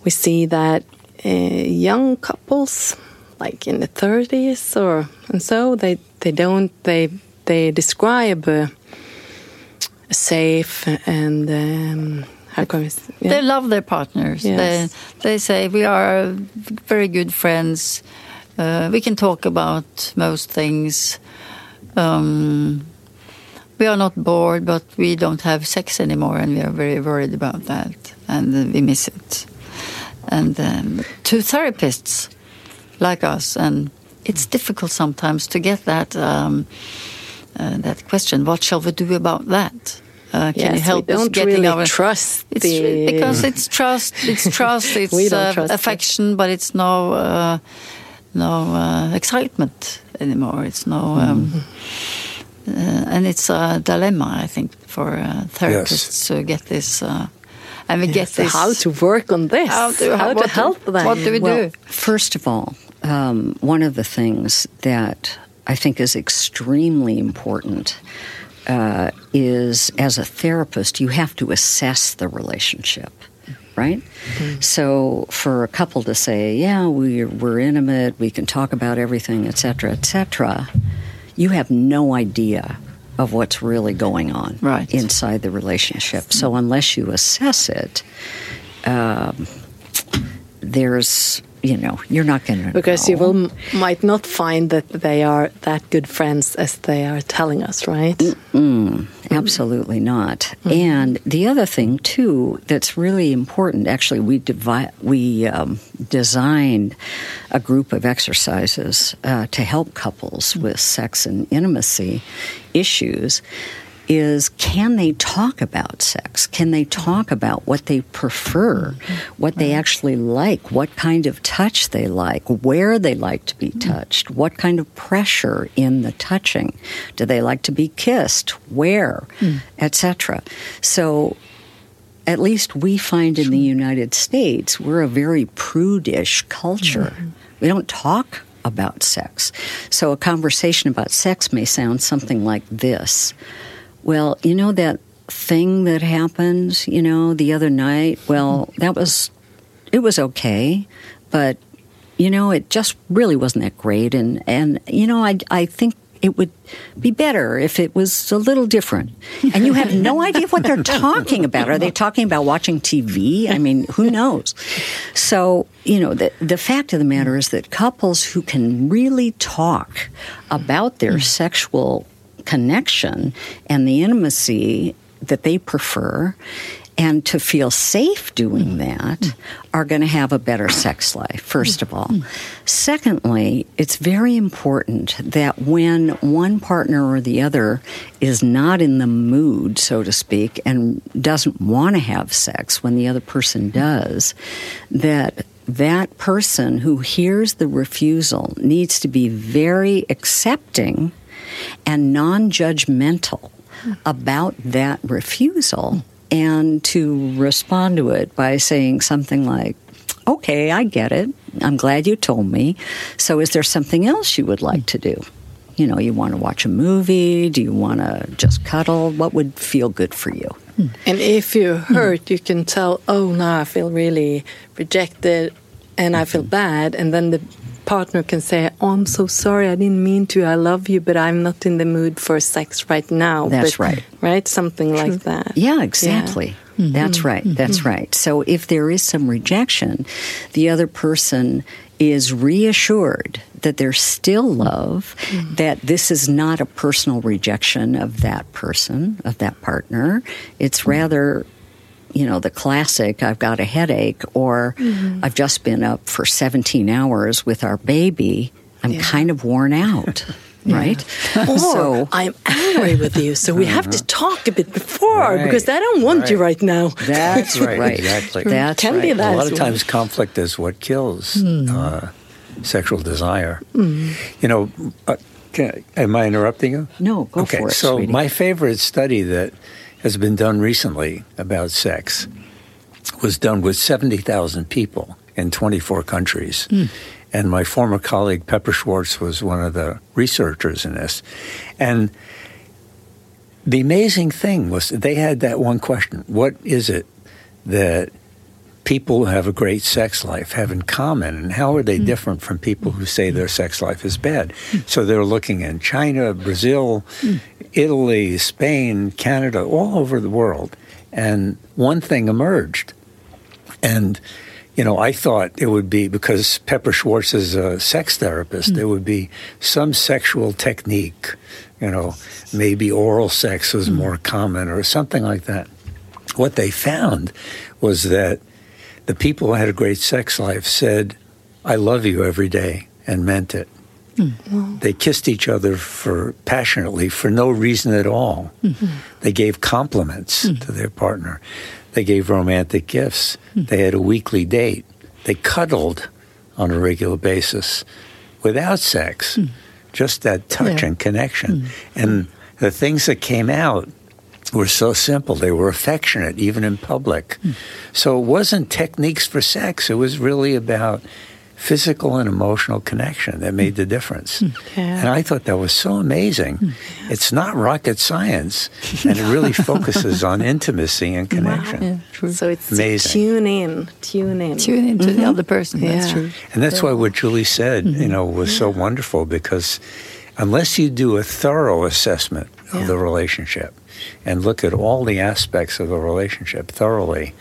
we see that uh, young couples, like in the thirties or and so, they they don't they they describe safe and um, how come yeah. they love their partners. Yes. They they say we are very good friends. Uh, we can talk about most things. Um, we are not bored, but we don't have sex anymore, and we are very worried about that, and we miss it. And um, to therapists like us, and it's difficult sometimes to get that. Um, uh, that question. What shall we do about that? Uh, can yes, you help we don't us getting really our trust it's the... because it's trust it's trust it's uh, trust affection it. but it's no uh, no uh, excitement anymore it's no um, mm. and it's a dilemma i think for uh, therapists yes. to get this and we yes, get this how to work on this how to, how, how to help them what do we well, do first of all um, one of the things that I think is extremely important uh, is as a therapist, you have to assess the relationship, right? Mm-hmm. So for a couple to say, yeah, we're, we're intimate, we can talk about everything, et cetera, et cetera, you have no idea of what's really going on right. inside the relationship. So unless you assess it, um, there's you know, you're not going to because know. you will might not find that they are that good friends as they are telling us, right? Mm-mm, absolutely not. Mm-hmm. And the other thing too that's really important. Actually, we devi- we um, designed a group of exercises uh, to help couples with sex and intimacy issues is can they talk about sex? Can they talk about what they prefer, mm-hmm. what they actually like, what kind of touch they like, where they like to be mm-hmm. touched, what kind of pressure in the touching? Do they like to be kissed? Where? Mm. Etc. So at least we find in the United States, we're a very prudish culture. Mm-hmm. We don't talk about sex. So a conversation about sex may sound something like this. Well, you know that thing that happened, you know, the other night? Well, that was, it was okay, but, you know, it just really wasn't that great. And, and you know, I, I think it would be better if it was a little different. And you have no idea what they're talking about. Are they talking about watching TV? I mean, who knows? So, you know, the, the fact of the matter is that couples who can really talk about their mm. sexual connection and the intimacy that they prefer and to feel safe doing mm. that are going to have a better sex life, first of all. Mm. Secondly, it's very important that when one partner or the other is not in the mood, so to speak, and doesn't want to have sex when the other person does, that that person who hears the refusal needs to be very accepting and non judgmental about that refusal and to respond to it by saying something like, Okay, I get it. I'm glad you told me. So, is there something else you would like to do? You know, you want to watch a movie? Do you want to just cuddle? What would feel good for you? And if you hurt, you can tell, oh, now I feel really rejected and I feel bad. And then the partner can say, "Oh, I'm so sorry. I didn't mean to. I love you, but I'm not in the mood for sex right now." That's but, right. Right? Something True. like that. Yeah, exactly. Yeah. Mm-hmm. That's right. Mm-hmm. That's right. So if there is some rejection, the other person is reassured that there's still love, mm-hmm. that this is not a personal rejection of that person, of that partner. It's rather you know, the classic, I've got a headache, or mm-hmm. I've just been up for 17 hours with our baby. I'm yeah. kind of worn out. right? Or so, I'm angry with you, so we have to uh-huh. talk a bit before right. because I don't want right. you right now. That's right. right. Exactly. That's Can right. Be that a lot of times, conflict is what kills mm. uh, sexual desire. Mm. You know, uh, can, am I interrupting you? No, go okay, for it. Okay, so sweetie. my favorite study that has been done recently about sex was done with 70,000 people in 24 countries. Mm. And my former colleague, Pepper Schwartz, was one of the researchers in this. And the amazing thing was they had that one question What is it that people who have a great sex life have in common, and how are they mm. different from people who say their sex life is bad? Mm. So they're looking in China, Brazil, mm. Italy, Spain, Canada, all over the world. And one thing emerged. And, you know, I thought it would be because Pepper Schwartz is a sex therapist, mm. there would be some sexual technique, you know, maybe oral sex was mm. more common or something like that. What they found was that the people who had a great sex life said, I love you every day and meant it. Mm. They kissed each other for passionately for no reason at all. Mm-hmm. They gave compliments mm. to their partner. They gave romantic gifts. Mm. They had a weekly date. They cuddled on a regular basis without sex, mm. just that touch yeah. and connection. Mm. And the things that came out were so simple. They were affectionate, even in public. Mm. So it wasn't techniques for sex. It was really about physical and emotional connection that made the difference. Hmm. Yeah. And I thought that was so amazing. Yeah. Hmm. It's not rocket science, and it really focuses on intimacy and connection. Yeah, so it's amazing. tune in, tune in, tune into mm-hmm. the other person. That's true. And that's why what Julie said, mm-hmm. you know, was so wonderful because unless you do a thorough assessment of the relationship and look at all the aspects of the relationship thoroughly,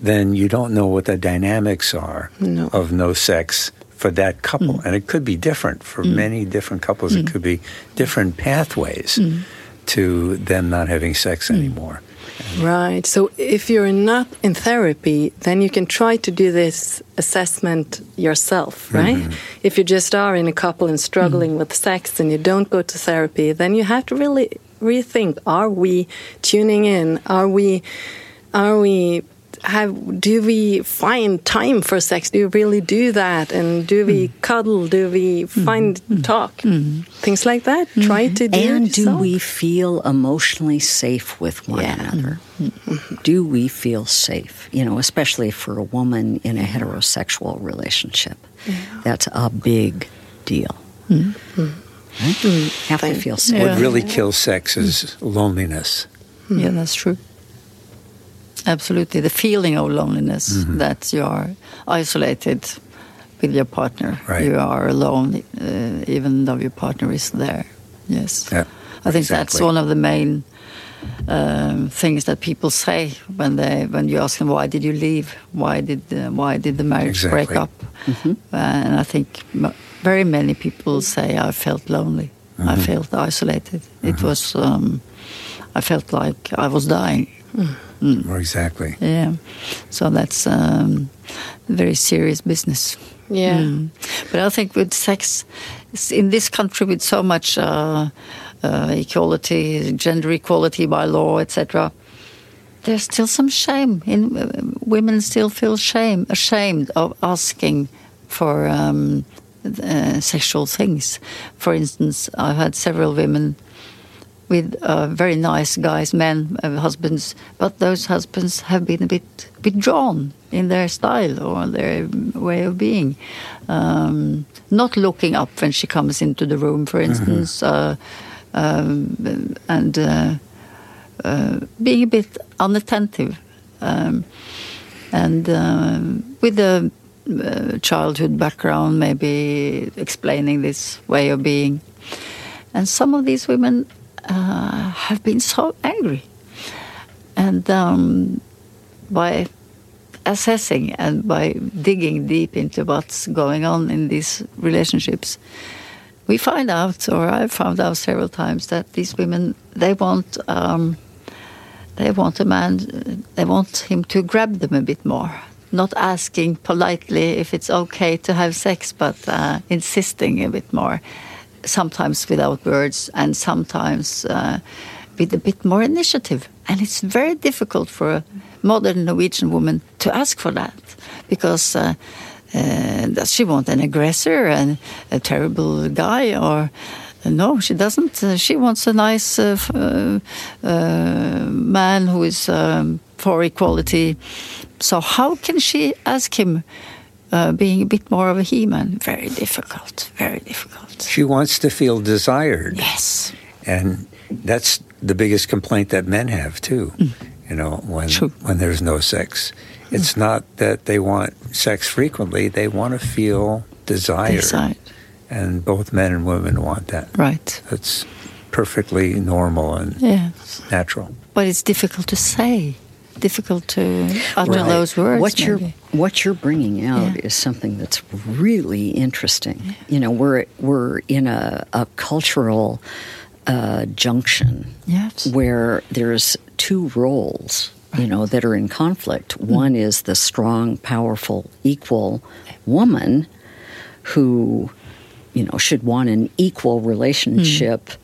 then you don't know what the dynamics are no. of no sex for that couple. Mm. And it could be different for mm. many different couples. Mm. It could be different pathways mm. to them not having sex mm. anymore. Right. So if you're not in therapy, then you can try to do this assessment yourself, right? Mm-hmm. If you just are in a couple and struggling mm. with sex and you don't go to therapy, then you have to really rethink are we tuning in? Are we are we have do we find time for sex? Do we really do that? And do we mm. cuddle? Do we find mm. talk? Mm. Things like that. Mm-hmm. Try to do And do we feel emotionally safe with one yeah. another? Mm-hmm. Do we feel safe? You know, especially for a woman in a heterosexual relationship. Yeah. That's a big deal. Mm-hmm. Right? Mm. Have to feel safe. What really kills sex is loneliness. Yeah, that's true absolutely the feeling of loneliness mm-hmm. that you are isolated with your partner right. you are alone uh, even though your partner is there yes yeah, i think exactly. that's one of the main um, things that people say when they when you ask them why did you leave why did uh, why did the marriage exactly. break up mm-hmm. uh, and i think very many people say i felt lonely mm-hmm. i felt isolated it mm-hmm. was um, i felt like i was dying mm. Mm. Exactly. Yeah. So that's um, very serious business. Yeah. Mm. But I think with sex, in this country with so much uh, uh, equality, gender equality by law, etc., there's still some shame. In uh, women still feel shame, ashamed of asking for um, uh, sexual things. For instance, I've had several women with uh, very nice guys, men, uh, husbands, but those husbands have been a bit withdrawn in their style or their way of being. Um, not looking up when she comes into the room, for mm-hmm. instance, mm -hmm. uh, um, and uh, uh, being a bit unattentive. Um, and with a childhood background, maybe explaining this way of being. And some of these women uh, have been so angry. And um, by assessing and by digging deep into what's going on in these relationships, we find out, or I've found out several times, that these women they want um, they want a man, they want him to grab them a bit more, not asking politely if it's okay to have sex, but uh, insisting a bit more sometimes without words and sometimes uh, with a bit more initiative. And it's very difficult for a modern Norwegian woman to ask for that because uh, uh, does she want an aggressor and a terrible guy or No, she doesn't. Uh, she wants a nice uh, uh, uh, man who is um, for equality. So how can she ask him, uh, being a bit more of a he-man? Very difficult. Very difficult. She wants to feel desired. Yes. And that's the biggest complaint that men have too. Mm. You know, when True. when there's no sex, it's mm. not that they want sex frequently; they want to feel desired. Desired. And both men and women want that. Right. That's perfectly normal and yes. natural. But it's difficult to say. Difficult to utter right. those words. What maybe. you're what you're bringing out yeah. is something that's really interesting. Yeah. You know, we're we're in a, a cultural uh, junction yes. where there's two roles you know that are in conflict mm. one is the strong powerful equal woman who you know should want an equal relationship mm.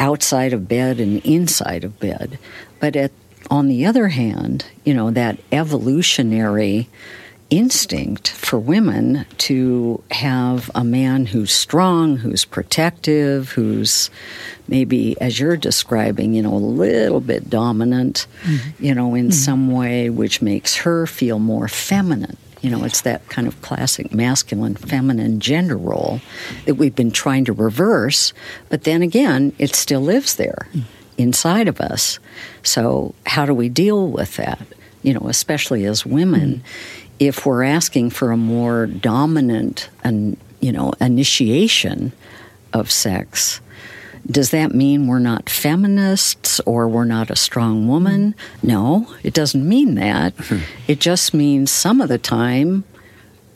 outside of bed and inside of bed but at on the other hand you know that evolutionary instinct for women to have a man who's strong, who's protective, who's maybe, as you're describing, you know, a little bit dominant, mm-hmm. you know, in mm-hmm. some way, which makes her feel more feminine. You know, it's that kind of classic masculine feminine gender role that we've been trying to reverse, but then again, it still lives there mm. Inside of us. So, how do we deal with that? You know, especially as women. Mm if we're asking for a more dominant and you know initiation of sex does that mean we're not feminists or we're not a strong woman no it doesn't mean that mm-hmm. it just means some of the time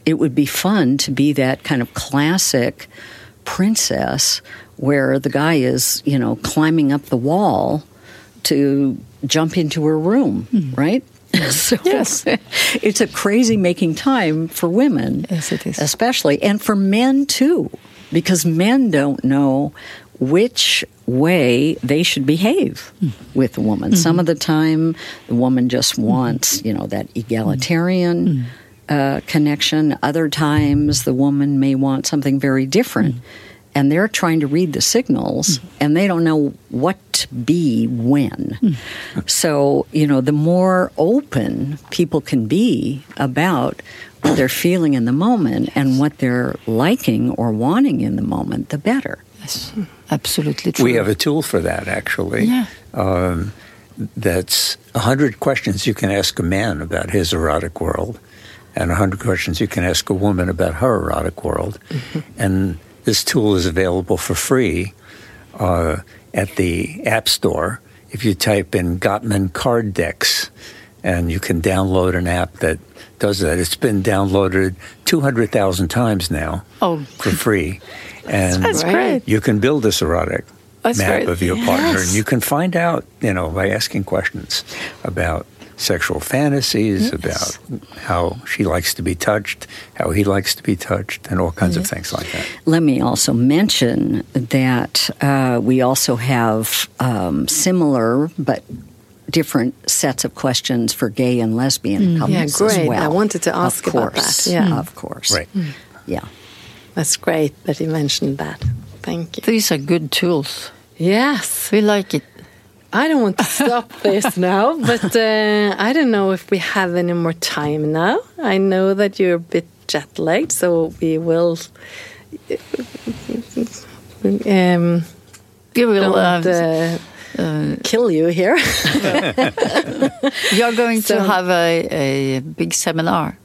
it would be fun to be that kind of classic princess where the guy is you know climbing up the wall to jump into her room mm-hmm. right so yes. it's a crazy making time for women. Yes, it is. Especially, and for men too, because men don't know which way they should behave mm. with a woman. Mm-hmm. Some of the time, the woman just wants, you know, that egalitarian mm. uh, connection. Other times, the woman may want something very different. And they're trying to read the signals mm. and they don't know what to be when. Mm. So, you know, the more open people can be about what they're feeling in the moment and what they're liking or wanting in the moment, the better. Yes, absolutely true. We have a tool for that, actually. Yeah. Um, that's 100 questions you can ask a man about his erotic world and 100 questions you can ask a woman about her erotic world. Mm-hmm. And this tool is available for free uh, at the App Store. If you type in Gottman Card Decks, and you can download an app that does that. It's been downloaded 200,000 times now oh. for free. And That's great. you can build this erotic That's map great. of your yes. partner. And you can find out, you know, by asking questions about sexual fantasies, yes. about how she likes to be touched, how he likes to be touched, and all kinds yes. of things like that. Let me also mention that uh, we also have um, similar but different sets of questions for gay and lesbian mm. couples yeah, great. as well. I wanted to ask about that. Yeah, mm. of course. Right. Mm. Yeah, that's great that you mentioned that. Thank you. These are good tools. Yes, we like it. I don't want to stop this now, but uh, I don't know if we have any more time now. I know that you're a bit jet lagged, so we will. Um, we will uh, uh, kill you here. You're going so, to have a, a big seminar.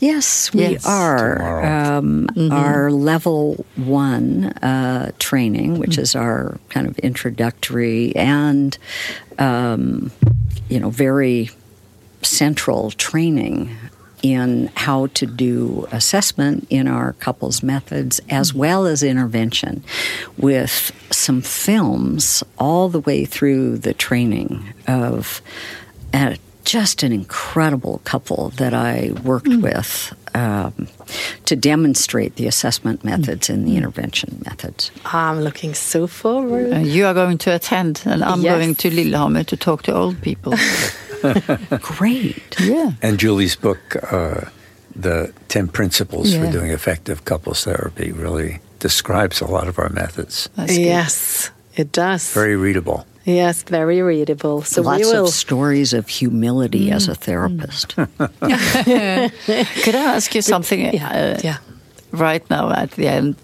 Yes, we yes. are. Um, mm-hmm. Our level one uh, training, which mm-hmm. is our kind of introductory and, um, you know, very central training in how to do assessment in our couples methods as mm-hmm. well as intervention with some films all the way through the training of uh, just an incredible couple that I worked mm. with um, to demonstrate the assessment methods mm. and the intervention methods. I'm looking so forward. Uh, you are going to attend, and I'm yes. going to Lillehammer to talk to old people. Great. Yeah. And Julie's book, uh, The 10 Principles yeah. for Doing Effective Couples Therapy, really describes a lot of our methods. Yes, it does. Very readable. Yes, very readable. So lots will... of stories of humility mm. as a therapist. Could I ask you something? Yeah. Uh, yeah. Right now, at the end,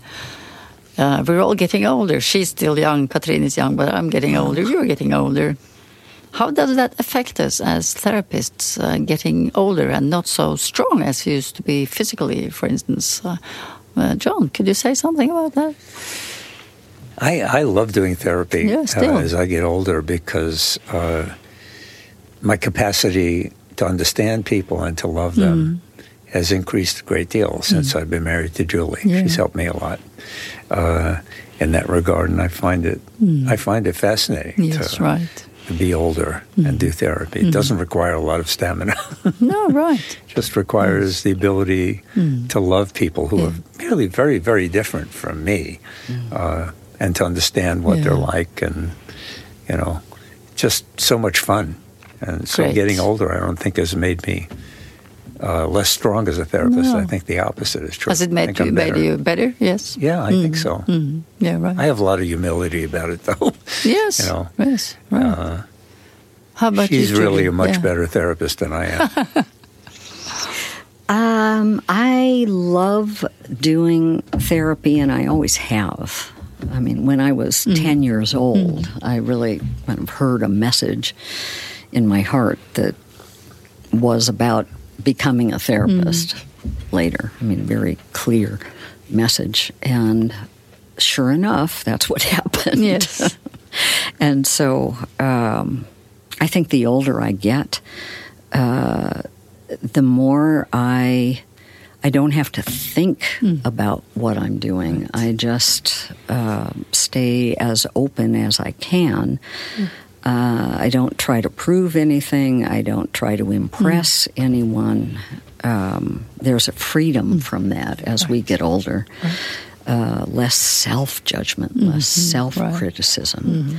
uh, we're all getting older. She's still young. Catrin is young, but I'm getting older. You're getting older. How does that affect us as therapists, uh, getting older and not so strong as you used to be physically, for instance? Uh, uh, John, could you say something about that? I, I love doing therapy yeah, uh, as I get older because uh, my capacity to understand people and to love them mm. has increased a great deal since mm. I've been married to Julie. Yeah. She's helped me a lot uh, in that regard, and I find it mm. I find it fascinating. Yes, to, right. To be older and do therapy. It doesn't require a lot of stamina. no, right. Just requires yes. the ability to love people who yeah. are really very, very different from me. Uh, and to understand what yeah. they're like and you know just so much fun and so Great. getting older i don't think has made me uh, less strong as a therapist no. i think the opposite is true has it made, you, made you better yes yeah i mm. think so mm. yeah right i have a lot of humility about it though yes you know yes right. Uh, how about she's you, really a much yeah. better therapist than i am um, I love doing therapy, and I always have. I mean, when I was mm-hmm. 10 years old, mm-hmm. I really kind of heard a message in my heart that was about becoming a therapist mm-hmm. later. I mean, a very clear message. And sure enough, that's what happened. Yes. and so um, I think the older I get, uh, the more I I don't have to think mm. about what I'm doing. Right. I just uh, stay as open as I can. Mm. Uh, I don't try to prove anything. I don't try to impress mm. anyone. Um, there's a freedom hmm. from that as right. we get older. Right. Uh, less self judgment, mm-hmm. less self criticism, mm-hmm.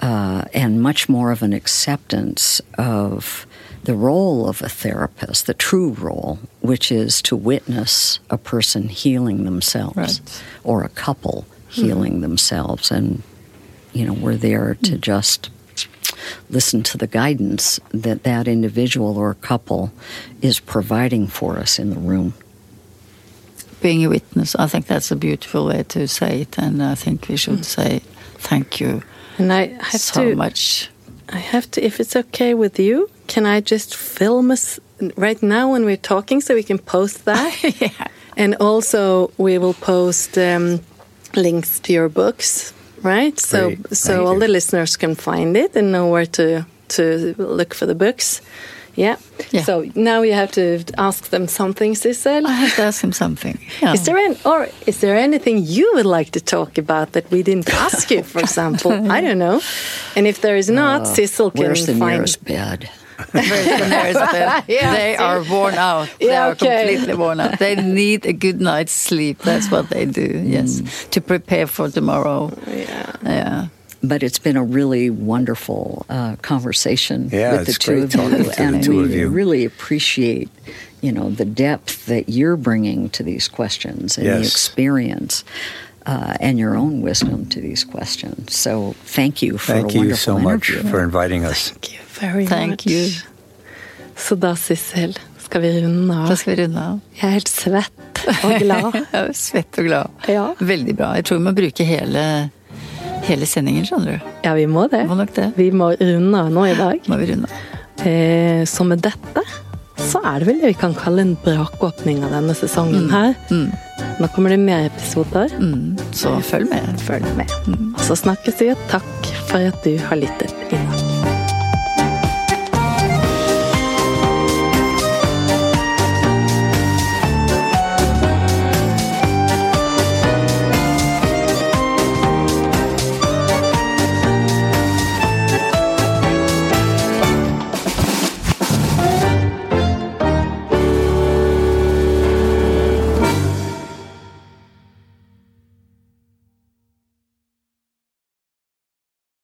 Uh, and much more of an acceptance of the role of a therapist, the true role, which is to witness a person healing themselves right. or a couple healing mm-hmm. themselves. And, you know, we're there to mm-hmm. just listen to the guidance that that individual or couple is providing for us in the room. Being a witness, I think that's a beautiful way to say it, and I think we should mm. say thank you and I have so to, much. I have to, if it's okay with you, can I just film us right now when we're talking so we can post that? yeah. And also, we will post um, links to your books, right? So, Great. so Thank all you. the listeners can find it and know where to to look for the books. Yeah. yeah. So now you have to ask them something, Sissel. I have to ask him something. Yeah. Is there any, or is there anything you would like to talk about that we didn't ask you, for example? I don't know. And if there is not, uh, Sissel can where's the find. nearest bed? yeah, they are worn out. They yeah, are completely worn out. They need a good night's sleep. That's what they do. Yes, mm. to prepare for tomorrow. Yeah. Yeah but it's been a really wonderful uh, conversation yeah, with the two of you, and we you. really appreciate, you know, the depth that you're bringing to these questions and yes. the experience. Uh, and your own wisdom to these questions. So, thank you for thank a wonderful you so interview. much for inviting us. Thank you very thank much. You. Så da, Sissel, skal vi runde av? Da skal vi runde av. Jeg er helt svett og glad. svett og glad. Ja. Veldig bra. Jeg tror vi må bruke hele hele sendingen, skjønner du. Ja, vi må det. Må det. Vi må runde av nå i dag. Må vi runde eh, Så med dette så er det vel det vi kan kalle en brakåpning av denne sesongen mm. her. Mm. Nå kommer det mer episoder. Mm. Så følg med. Følg med. Og så snakkes vi, og takk for at du har lyttet.